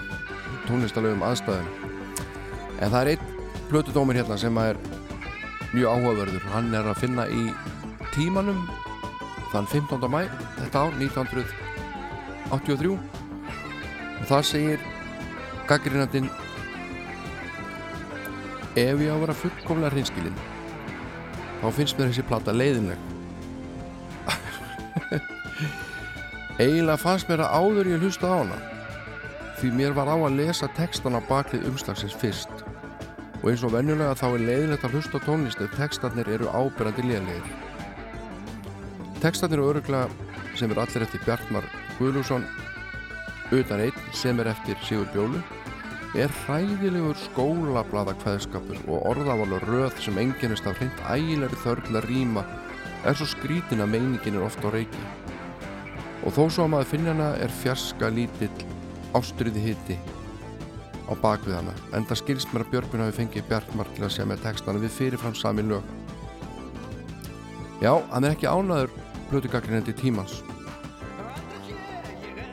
tónlistalögum aðstæðum en það er einn plötudómir hérna sem er mjög áhugaverður hann er að finna í tímanum þann 15. mæ þetta ár 1983 og það segir gaggrinandinn ef ég á að vera fullkomlega hreinskilinn þá finnst mér þessi plata leiðinleg. Eiginlega fannst mér að áður ég hlusta á hana því mér var á að lesa textan á baklið umslagsins fyrst. Og eins og venjulega þá er leiðilegt að hlusta tónlist ef textarnir eru ábyrrandi lélegir. Textarnir eru öruglega sem er allir eftir Bjartmar Guðlússon utan einn sem er eftir Sigur Bjólu er hræðilegur skólablaða kveðskapur og orðavalur röð sem enginnist af hreint ægilegri þörgla rýma er svo skrítin að meiningin er ofta á reiki. Og þó svo að maður finna hana er fjarska lítill ástriði hitti á bakvið hana en það skilst mér að Björgun hafi fengið Bjartmar til að segja með textana við fyrirfram sami lög. Já, hann er ekki ánaður plötugagrinendi tímans.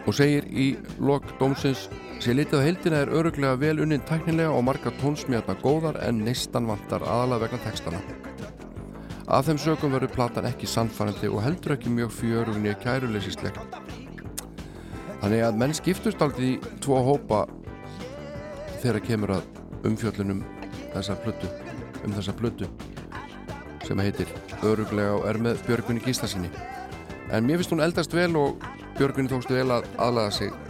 Og segir í lok dómsins sé litið á heildina er öruglega vel unnin tæknilega og marga tónsmjarna góðar en neistan vantar aðalega vegna textana Af þeim sögum verður platan ekki sannfærandi og heldur ekki mjög fjörugni kæruleysisleg. Þannig að menn skiptust aldrei í tvo hópa þegar kemur að umfjöllunum þessa plötu, um þessa plötu sem heitir Öruglega og er með Björgunni Gíslasinni. En mér finnst hún eldast vel og Björgunni tókstu vel að aðlaga sig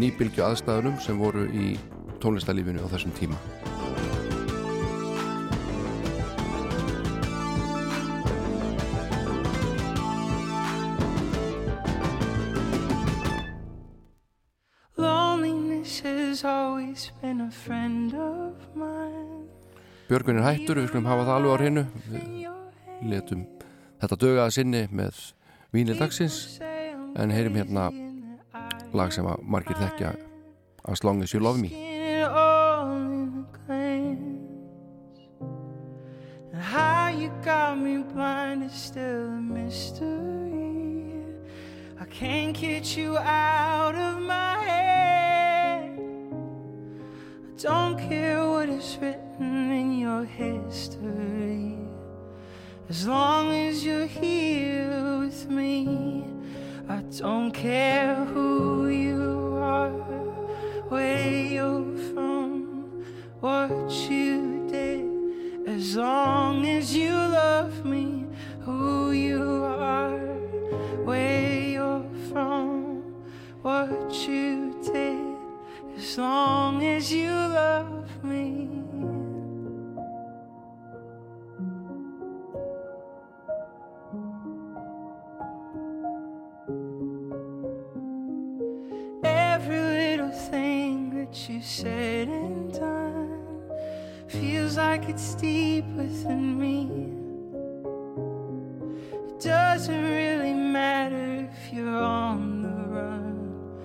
nýbylgju aðstæðunum sem voru í tónlistalífinu á þessum tíma. Björgun er hættur, við skulum hafa það alveg á hreinu. Við letum þetta dögaða sinni með vínil dagsins. En heyrim hérna lag sem að margir þekkja As Long As You Love Me It all in a glance. And how you got me blind is still a mystery. I can't get you out of my head. I don't care what is written in your history. As long as you're here with me, I don't care who you are, where you're from, what you did. As long as you love me, who you are, where you're from, what you did. As long as you love like it's deep within me. It doesn't really matter if you're on the run.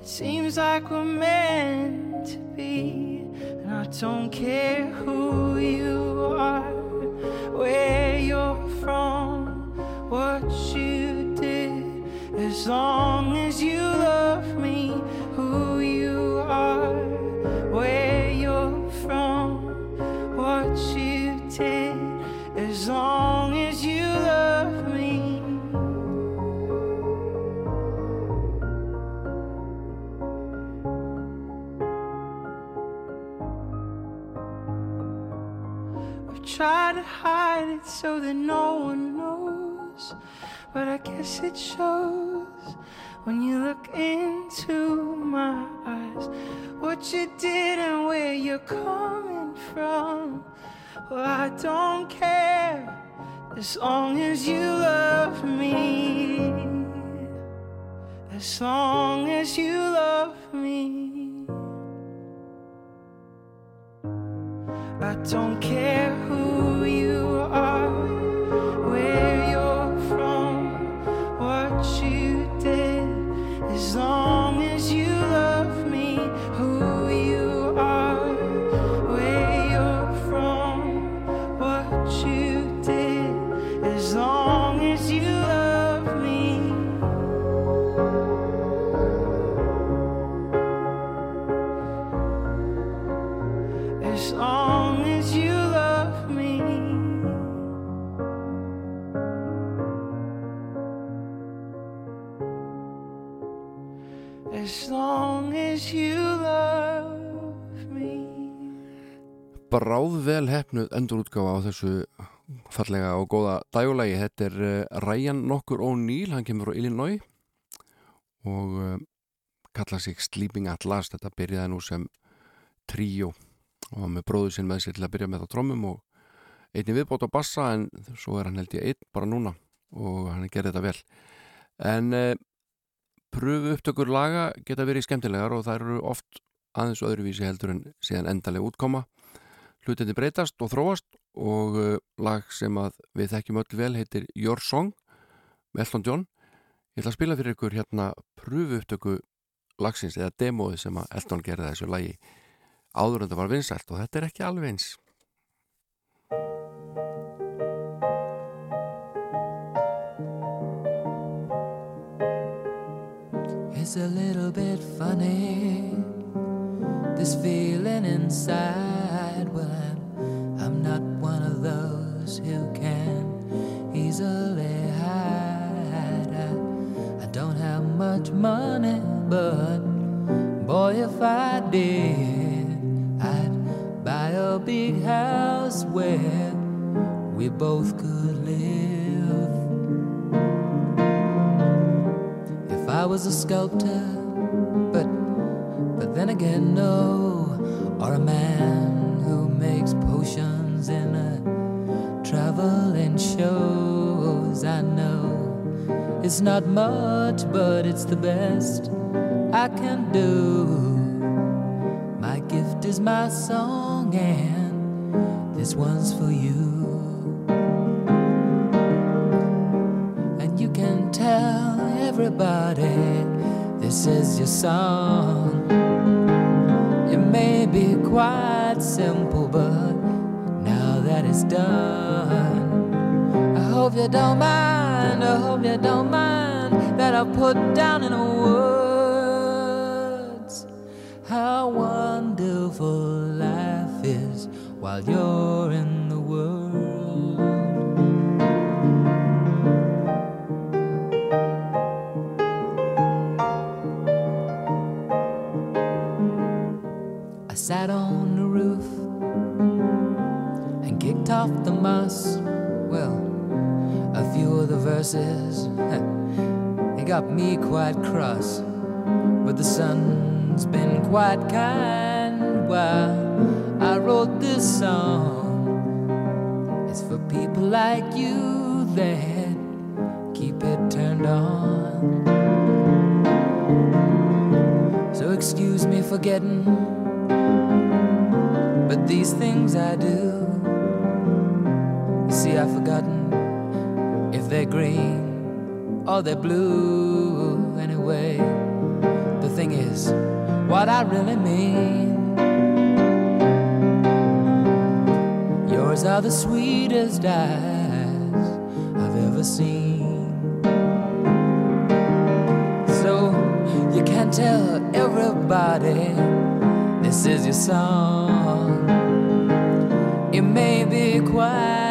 It seems like we're meant to be, and I don't care who you are, where you're from, what you did. As long as you As long as you love me. I've tried to hide it so that no one knows, but I guess it shows when you look into my eyes what you did and where you're coming from. Well, I don't care as long as you love me. As long as you love me. I don't care who bráðvel hefnuð endurútgáfa á þessu fallega og góða dægulagi. Þetta er uh, Ryan nokkur O'Neill, hann kemur frá Illinois og uh, kalla sig Sleeping at Last. Þetta byrjaði nú sem tríó og með bróðu sinn með sér til að byrja með á trommum og einni viðbót á bassa en svo er hann held ég einn bara núna og hann gerði þetta vel. En uh, pröfu upptökur laga geta verið skemmtilegar og það eru oft aðeins öðruvísi heldur en síðan endalega útkoma hlutinni breytast og þróast og uh, lag sem að við þekkjum öll vel heitir Your Song með Elton John ég ætla að spila fyrir ykkur hérna pröfu upptöku lagsins eða demóið sem að Elton gerði þessu lagi áður en það var vinsælt og þetta er ekki alveg eins It's a little bit funny, this feeling inside. Well, I'm, I'm not one of those who can easily hide. I, I don't have much money, but boy, if I did, I'd buy a big house where we both could live. If I was a sculptor, but but then again, no, or a man who makes potions in a traveling shows. I know it's not much, but it's the best I can do. My gift is my song, and this one's for you. And you can tell everybody this is your song. It may be quite simple, but done, I hope you don't mind. I hope you don't mind that I put down in words how wonderful life is while you're in the world. I sat on Well, a few of the verses, they got me quite cross. But the sun's been quite kind while I wrote this song. It's for people like you that keep it turned on. So excuse me for getting, but these things I do. I've forgotten if they're green or they're blue anyway. The thing is, what I really mean. Yours are the sweetest eyes I've ever seen. So you can tell everybody this is your song. It may be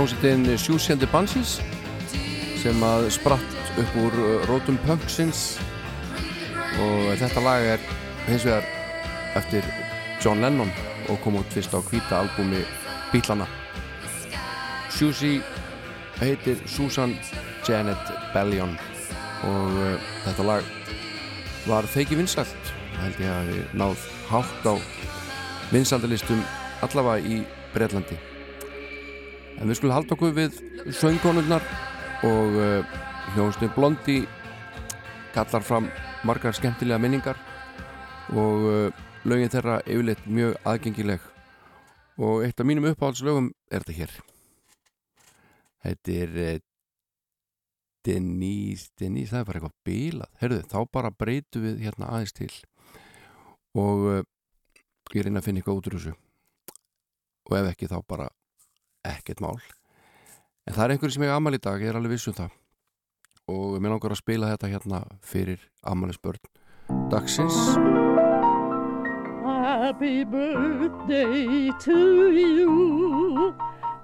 hljómsveitin the Banshees sem að spratt upp úr uh, rótum punksins og þetta lag er hins vegar eftir John Lennon og kom út fyrst á hvíta albúmi Bílana Susie heitir Susan Janet Bellion og uh, þetta lag var feiki vinsalt held ég að við náð hátt á vinsaldalistum allavega í Breitlandi en við skulum halda okkur við söngkonurnar og uh, hljóðstöð Blondi kallar fram margar skemmtilega minningar og uh, lögin þeirra yfirleitt mjög aðgengileg. Og eitt af mínum uppáhaldslögum er þetta hér. Þetta er uh, Denise, Denise, það er bara eitthvað bílað, herðu, þá bara breytu við hérna aðeins til. Og ég reyna að finna eitthvað út úr þessu. Og ef ekki þá bara ekkert mál en það er einhverju sem ég amal í dag, ég er alveg viss um það og mér langar að spila þetta hérna fyrir amalisbörn dagsins Happy birthday to you.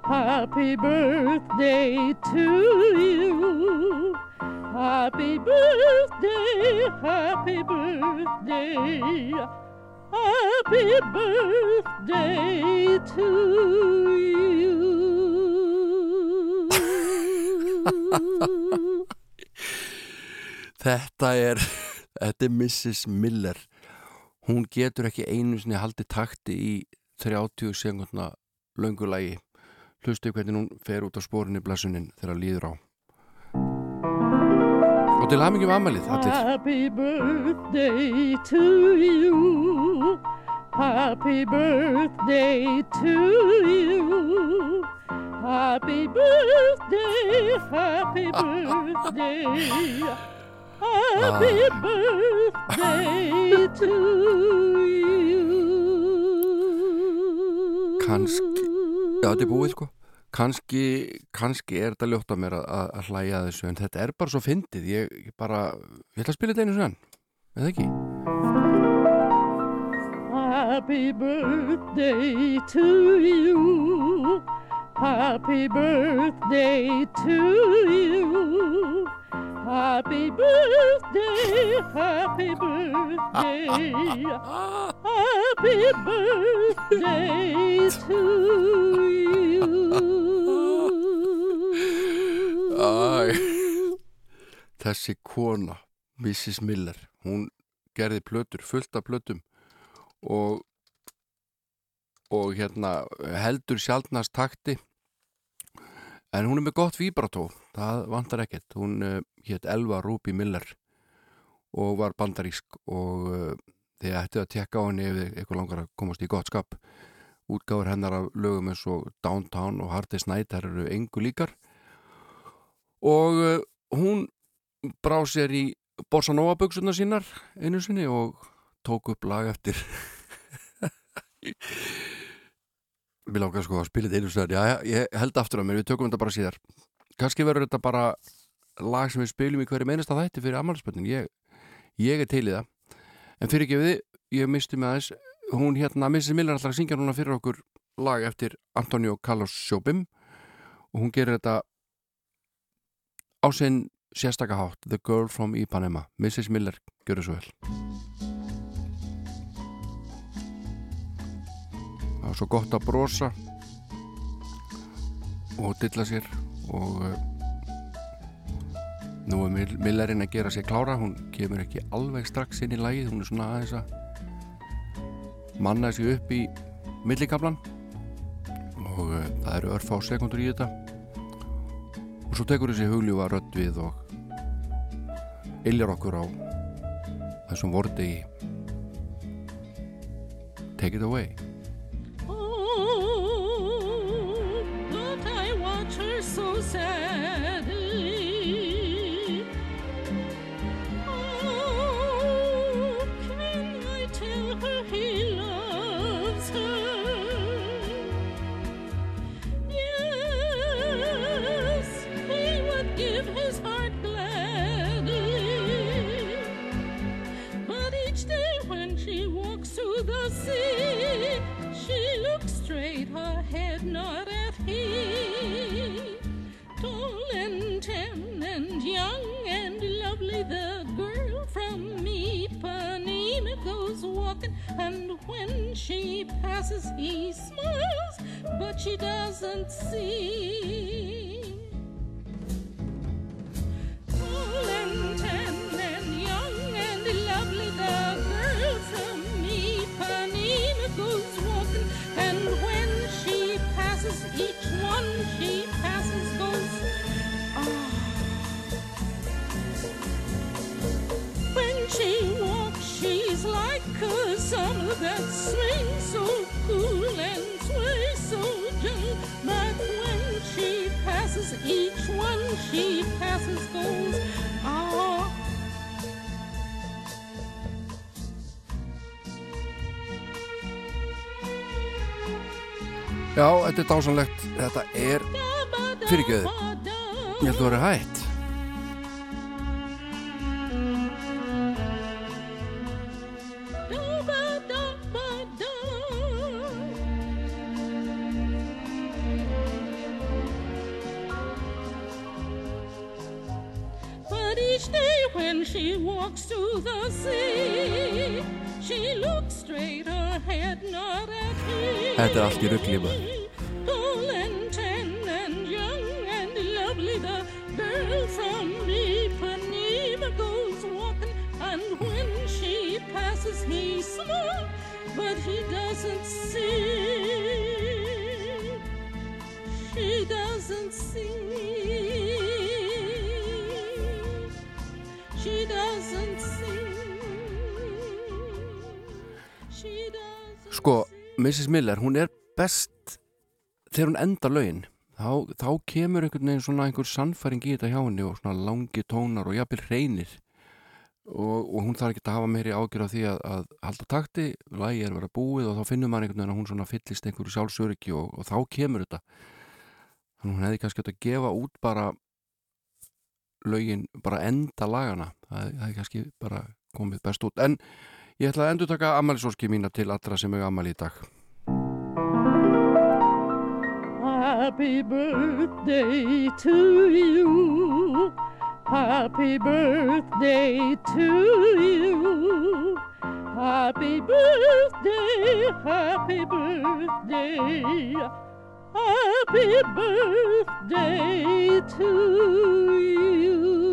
Happy birthday to you. Happy birthday, happy birthday. Happy birthday to you. Þetta er, þetta er Mrs. Miller hún getur ekki einu sinni haldið takti í 30 sekundna löngulagi hlustu hvernig hún fer út á spórinni blessunin þegar líður á og til hamingjum amalið allir Happy birthday to you. Happy birthday to you. Happy birthday, happy birthday. Happy birthday to you. kannski, já þetta er búið sko kannski, kannski er þetta ljótt á mér að, að- hlæja þessu en þetta er bara svo fyndið ég, ég bara, ég ætla að spila þetta einu svona eða ekki Happy birthday to you. Happy birthday to you. Happy birthday, happy birthday. Happy birthday to you. Æ, þessi kona Mrs. Miller hún gerði plötur, fullt af plötum og og hérna heldur sjaldnast takti. En hún er með gott víbrató það vantar ekkert. Hún uh, hétt Elva Ruby Miller og var bandarísk og uh, þið ættu að tekka á henni ef eitthvað langar að komast í gott skap. Útgáður hennar af lögum eins og Downtown og Hardest Night þær eru engu líkar og uh, hún brá sér í Bossa Nova buksuna sínar einu sinni og tók upp lag eftir. Mér langar sko að spila þetta einu sinni. Já, ég held aftur að mér, við tökum þetta bara síðar. Kannski verður þetta bara lag sem við spilum í hverju meinasta þætti fyrir ammálspöldin ég, ég er til í það. En fyrir við, ég misti með aðeins. Hún hérna, Mrs. Miller að syngja núna fyrir okkur lag eftir Antonio Carlos Jobim. Og hún gerir þetta á sinn sérstaka hátt The Girl from Ipanema. Mrs. Miller, gjör það svo vel. Það var svo gott að brosa og dilla sér og uh, nú er Mill- Millerinn að gera sér klára. Hún kemur ekki alveg strax inn í lagið. Hún er svona aðeins að manna sig upp í millikablan og uh, það eru örfá sekundur í þetta og svo tekur þessi hugljúa rödd við og iljar okkur á þessum vorti Take it away Oh, but I watch her so sadly. And when she passes, he smiles, but she doesn't see. Tall and passes, each one she passes goes. Ah. Já, þetta er dásanlegt Þetta er fyrirgjöðu Ég held að vera hætt But Mrs. Miller, hún er best þegar hún enda lögin. Þá, þá kemur einhvern veginn svona einhver sannfæring í þetta hjá henni og svona langi tónar og jafnvel reynir. Og, og hún þarf ekki að hafa meiri ágjör af því að, að halda takti, lagi er að vera búið og þá finnur maður einhvern veginn að hún svona fyllist einhverju sjálfsöryggi og, og þá kemur þetta. Þannig að hún hefði kannski átt að gefa út bara lögin, bara enda lagana. Það hefði kannski bara komið best út. En ég ætla að endur taka ammælisóski mína til allra sem hefur ammæli í dag Happy birthday to you. Happy birthday to you. Happy birthday, happy birthday. Happy birthday to you.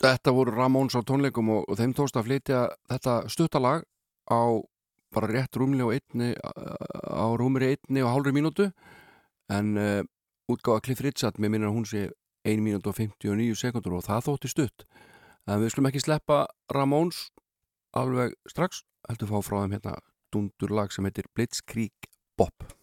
Þetta voru Ramóns á tónleikum og, og þeim tókst að flytja þetta stuttalag á bara rétt rúmli og einni á rúmri einni og hálfri mínútu. En uh, útgáða Cliff Richard með minnir að hún sé 1 mínútu og 59 sekundur og það þótti stutt. En við skulum ekki sleppa Ramóns alveg strax heldur fá frá þeim hérna dundurlag sem heitir Blitzkrieg Bop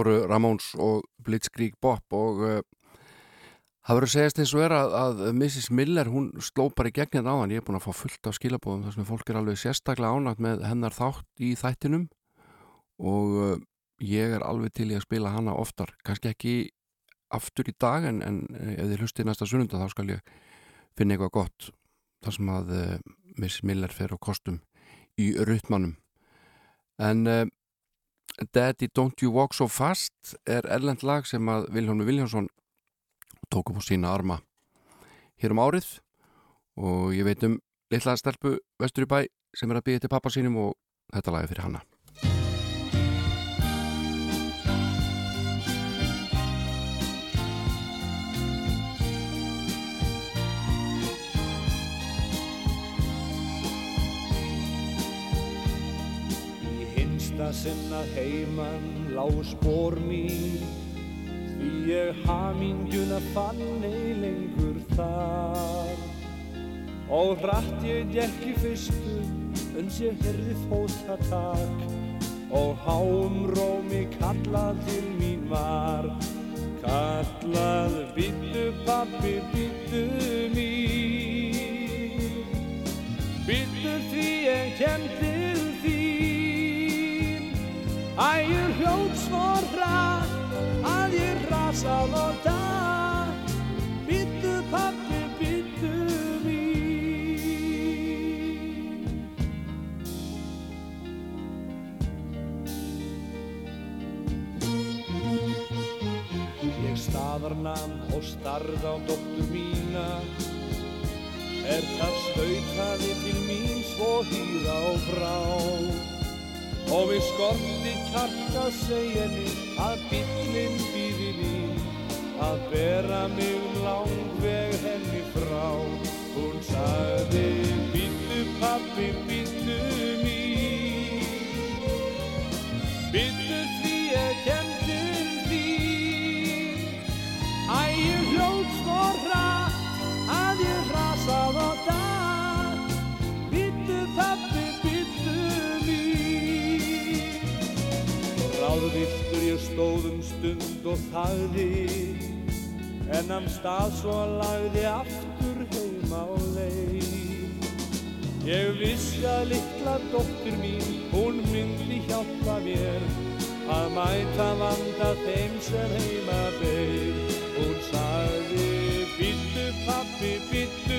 voru Ramones og Blitzkrieg Bop og uh, það verður segjast eins og er að, að Mrs. Miller hún sló bara í gegn hérna áðan, ég er búin að fá fullt af skilabóðum þar sem fólk er alveg sérstaklega ánægt með hennar þátt í þættinum og uh, ég er alveg til í að spila hana oftar, kannski ekki aftur í dag en, en eh, ef þið hlustið næsta sunnunda þá skal ég finna eitthvað gott þar sem að uh, Mrs. Miller fer á kostum í rytmanum en Daddy Don't You Walk So Fast er erlend lag sem að Viljónu Viljónsson tók upp á sína arma hér um árið. Og ég veit um litla stelpu vestur í bæ sem er að byggja til pappa sínum og þetta lagi fyrir hanna hinsta sinna heiman lágu spór mín. Því ég hamingjuna fann ei lengur þar. Og hratt ég gekk í fyrstu uns ég herði fótatak. Og háum rómi kallað til mín var Kallað bittu pappi, bittu Ægur hljóð svo hratt að ég rasað og datt Bittu pappi, bittu mín. Ég staðarnam og starð á dóttur mína. Er það stautaði til mín svo hýra og brá Og við skorti kjarta segja henni að bíllinn býði mín. Að bera mig um langveg henni frá. Hún sagði bíllu pappi, bíllu stóðum stund og þagði en am stað svo lagði aftur heima á leið. Ég vissi að litla dóttur mín, hún myndi hjálpa mér að mæta vanda þeim sem heima beir. Hún sagði, byttu pappi, byttu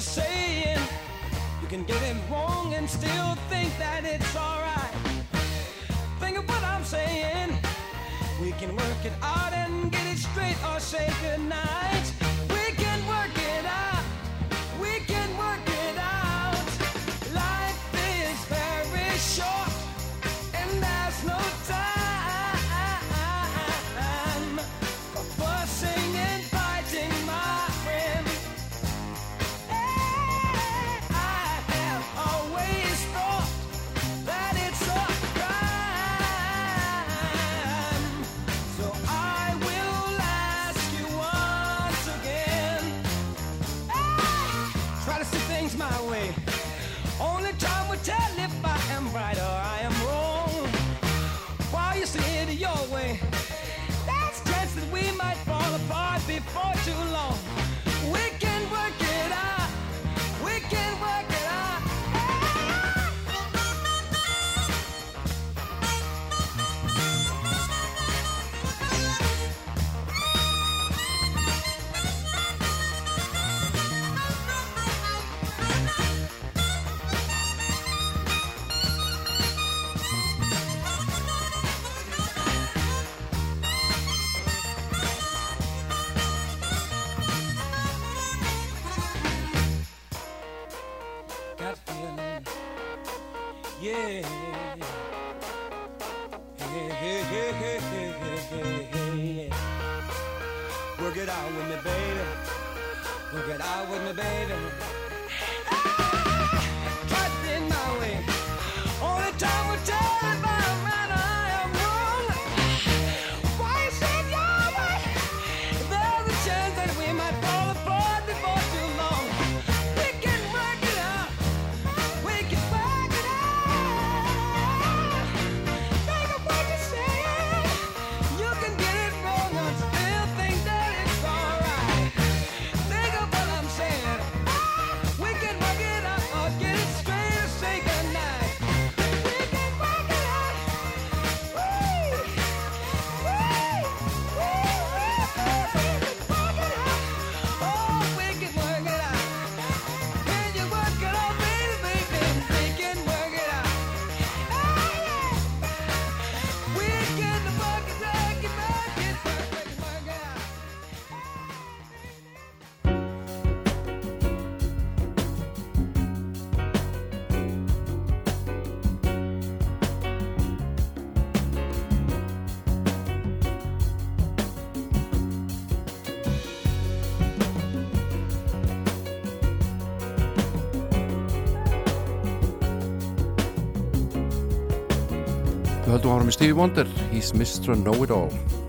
just saying you can get it wrong and still think that it's alright. Think of what I'm saying. We can work it out and get it straight or say goodnight. for too long. með Stevie Wonder He's Mr. Know-It-All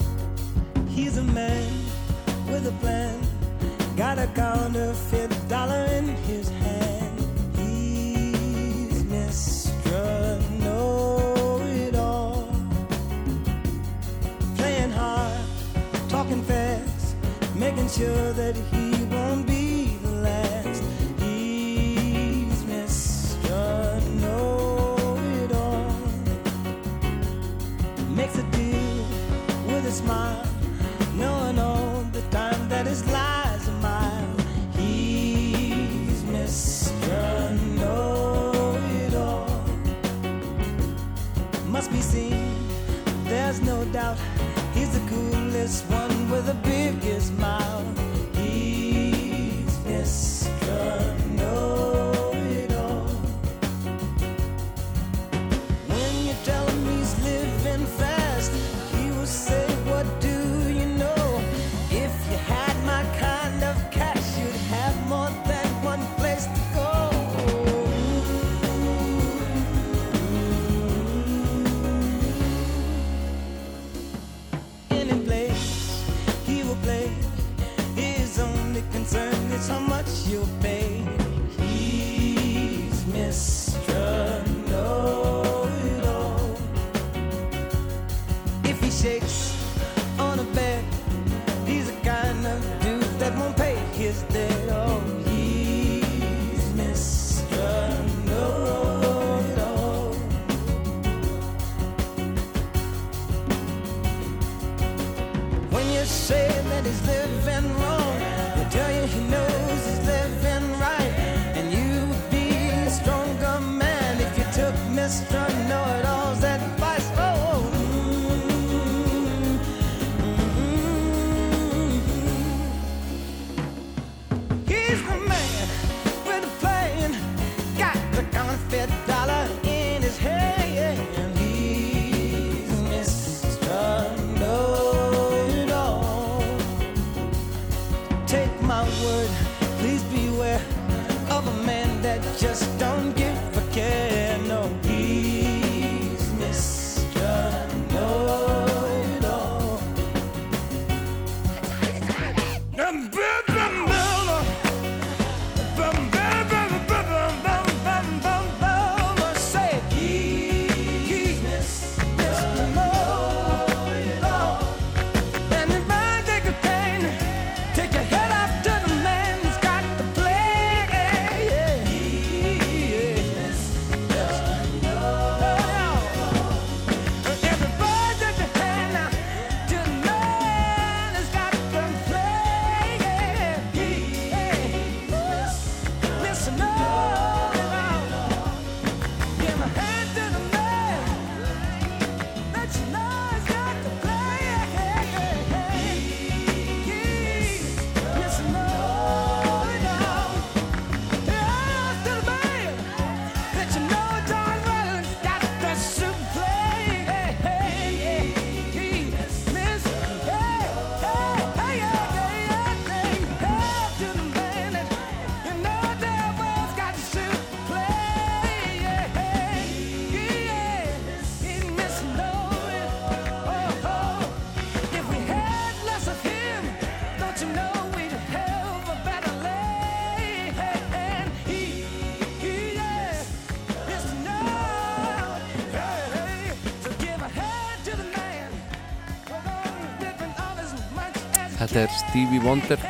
Þetta er Stevie Wonder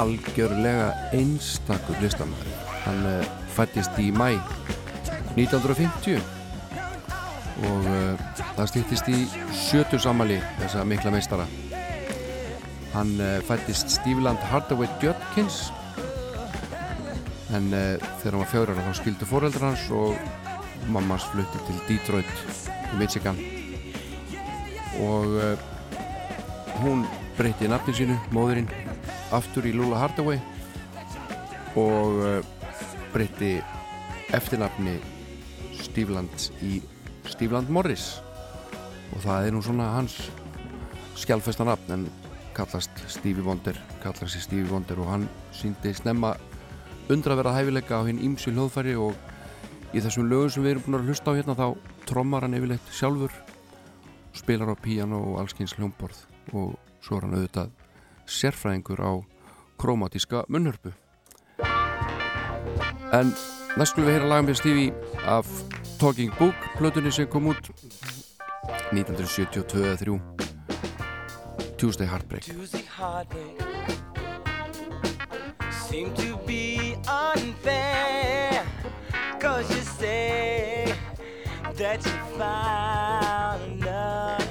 algjörlega einstakur listamæður hann uh, fættist í mæ 1950 og uh, það stýttist í sjötur samali þessa mikla meistara. Hann uh, fættist Steveland Hardaway Judkins en uh, þegar hann var ára þá skildu foreldrar hans og mammas flutti til Detroit í Michigan. Og hún breytti nafni sínu, móðurinn aftur í Lula Hardaway og uh, breytti eftirnafni Stífland í Stífland Morris. Og það er nú svona hans skjálfesta nafn en kallast Stevie Wonder kallast Stevie Wonder og hann síndi snemma undraverða hæfileika á hinn ímsu hljóðfæri og í þessum lögum sem við erum búin að hlusta á hérna þá trommar hann yfirleitt sjálfur spilar á píano og allskyns hljómborð og svo er hann auðvitað sérfræðingur á krómatíska munnhörpu. En næst skulum við heyra lagum með Stevie af Talking Book plötunni sem kom út 1972-3 Tuesday Heartbreak. Tuesday heartbreak. Seem to be unfair. Cause you say that you found another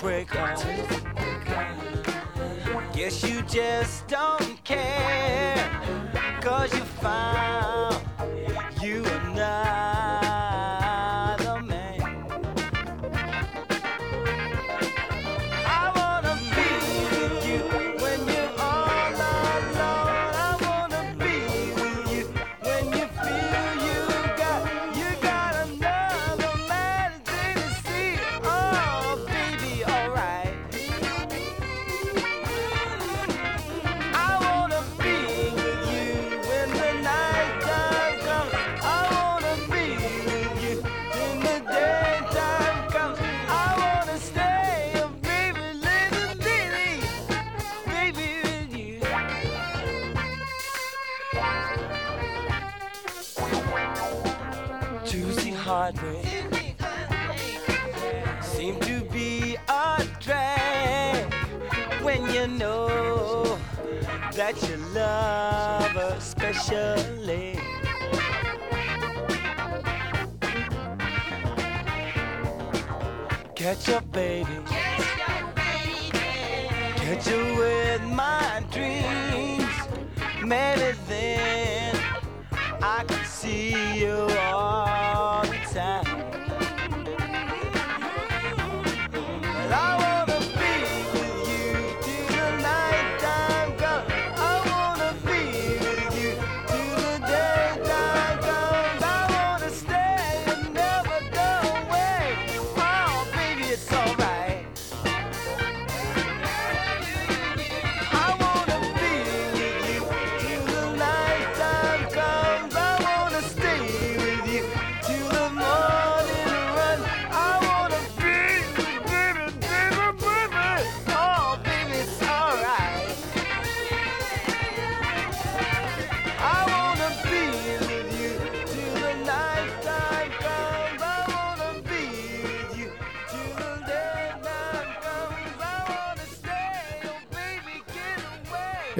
break. Guess you just don't care, cause you found you are not.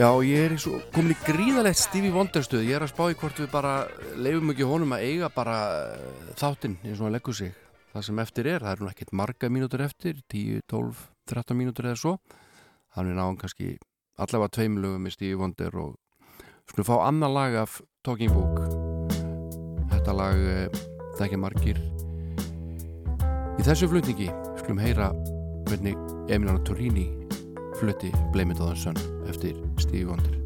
Já, ég er svo, komin í gríðalegt Stevie Wonder stuð, ég er að spá í hvort við bara leifum ekki honum að eiga bara eh, þáttinn eins og hann leggur sig. Það sem eftir er, það er nú ekkert marga mínútur eftir 10, 12, 13 mínútur eða svo. Hann er náðan kannski allavega tveimlögum með Stevie Wonder og skulum fá annan lag af Talking Book. Þetta lag eh, það ekki margir. Í þessu flutningi skulum heyra hvernig Emiliano Torrini flutti Blame It On The Sun eftir Stevie Wonder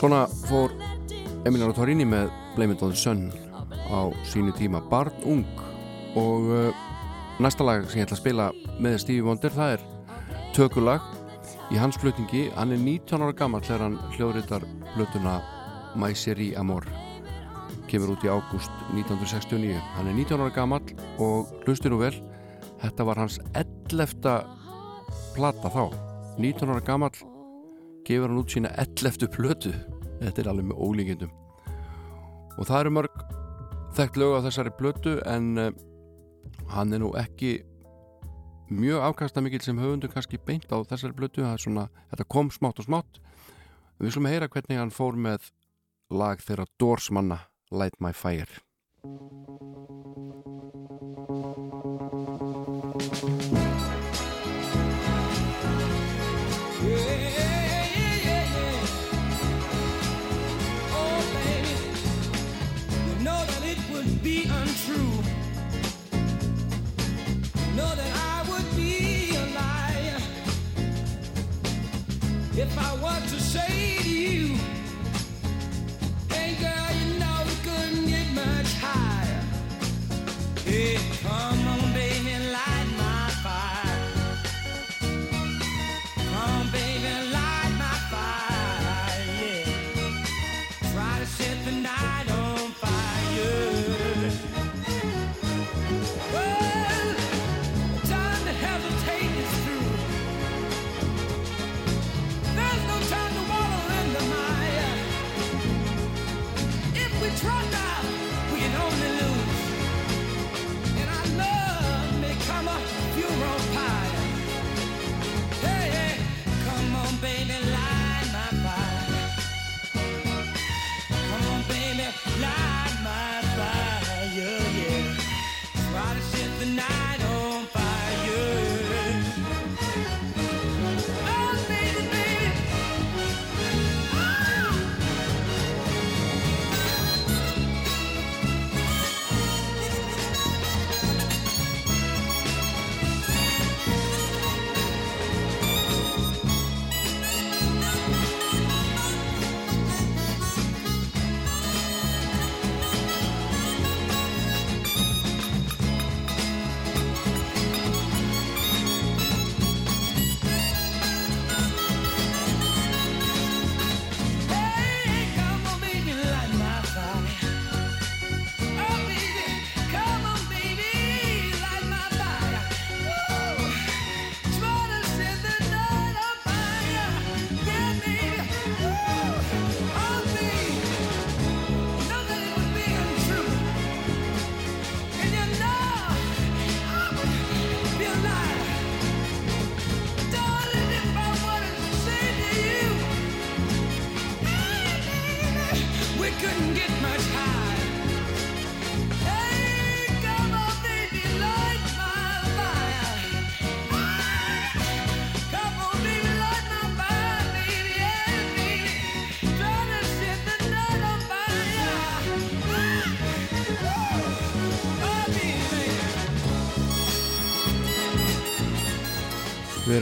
Svona fór Emiliano Torrini með Blame It On The Sun á sínu tíma Barn Ung. Og uh, næsta lag sem ég ætla að spila með Stevie Wonder það er tökulag. Í hans flutningi hann er 19 ára gammal þegar hann hljóðritar blötuna My Seri Amor. Kemur út í ágúst 1969 hann er 19 ára gammal og hlustu nú vel. Þetta var hans 11. plata þá. 19 ára gammal gefur hann út sína 11. plötu. Þetta er alveg með ólíkindum. Og það eru mörg þekkt lög á þessari plötu en uh, hann er nú ekki mjög afkastamikil sem höfundur kannski beint á þessari plötu. Svona, þetta kom smátt og smátt. Við slum heyra hvernig hann fór með lag þeirra Doors manna Light My Fire if I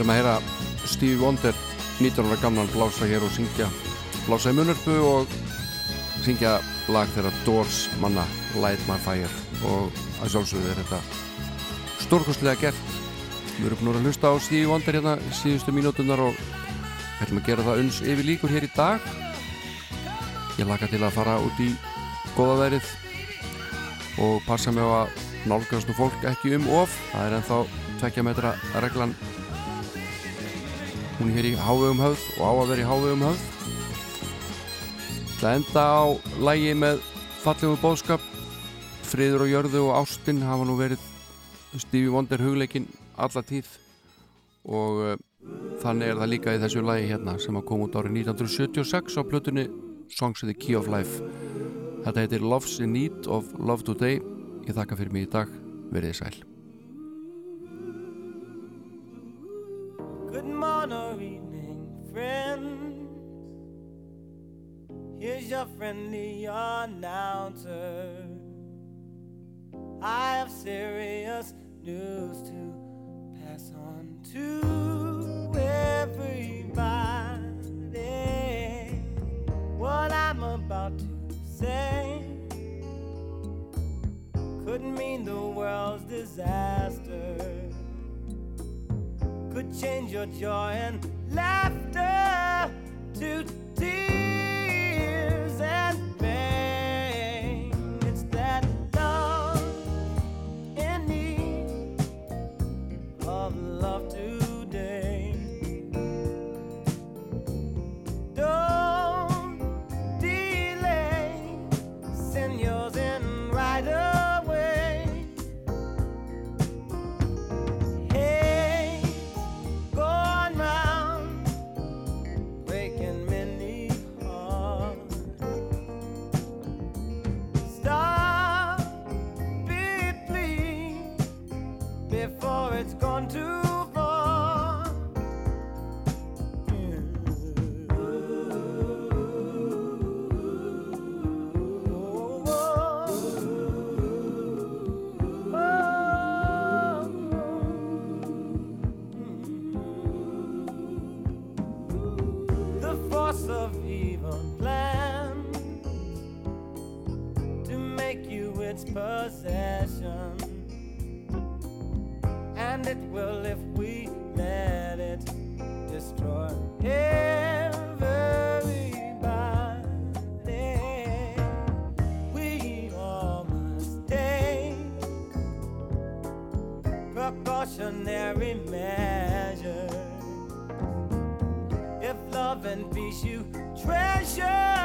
Erum að heyra Stevie Wonder 19 ára gamlan blása hér og syngja blása í munurpu og syngja lag þeirra Doors manna Light My Fire. Og að sjálfsögðu er þetta stórkostlega gert. Við erum búin að hlusta á Stevie Wonder hérna síðustu mínútunar og ætlum að gera það uns yfir líkur hér í dag. Ég laka til að fara út í góða verið og passa mig á að nálgast nú fólk ekki um of. Það er ennþá tvekja metra reglan hún er hér í hávegum höfð og á að vera í hávegum höfð. Það enda á lægi með fallegu bóðskap friður og jörðu og ástin hafa nú verið Stevie Wonder hugleikin alla tíð. Og uh, þannig er það líka í þessu lægi hérna sem að koma út árið 1976 á plötunni Songs of the Key of Life. Þetta heitir Love's in Need of Love Today. Ég þakka fyrir mig í dag, verið þið sæl Good morning or evening, friends. Here's your friendly announcer. I have serious news to pass on to everybody. What I'm about to say could mean the world's disaster could change your joy and laughter to tears and pain. It's that love in need of love to. gone too far. The force of evil to make you its possession and it will if we let it destroy everybody. We all must take precautionary measures. If love and peace you treasure.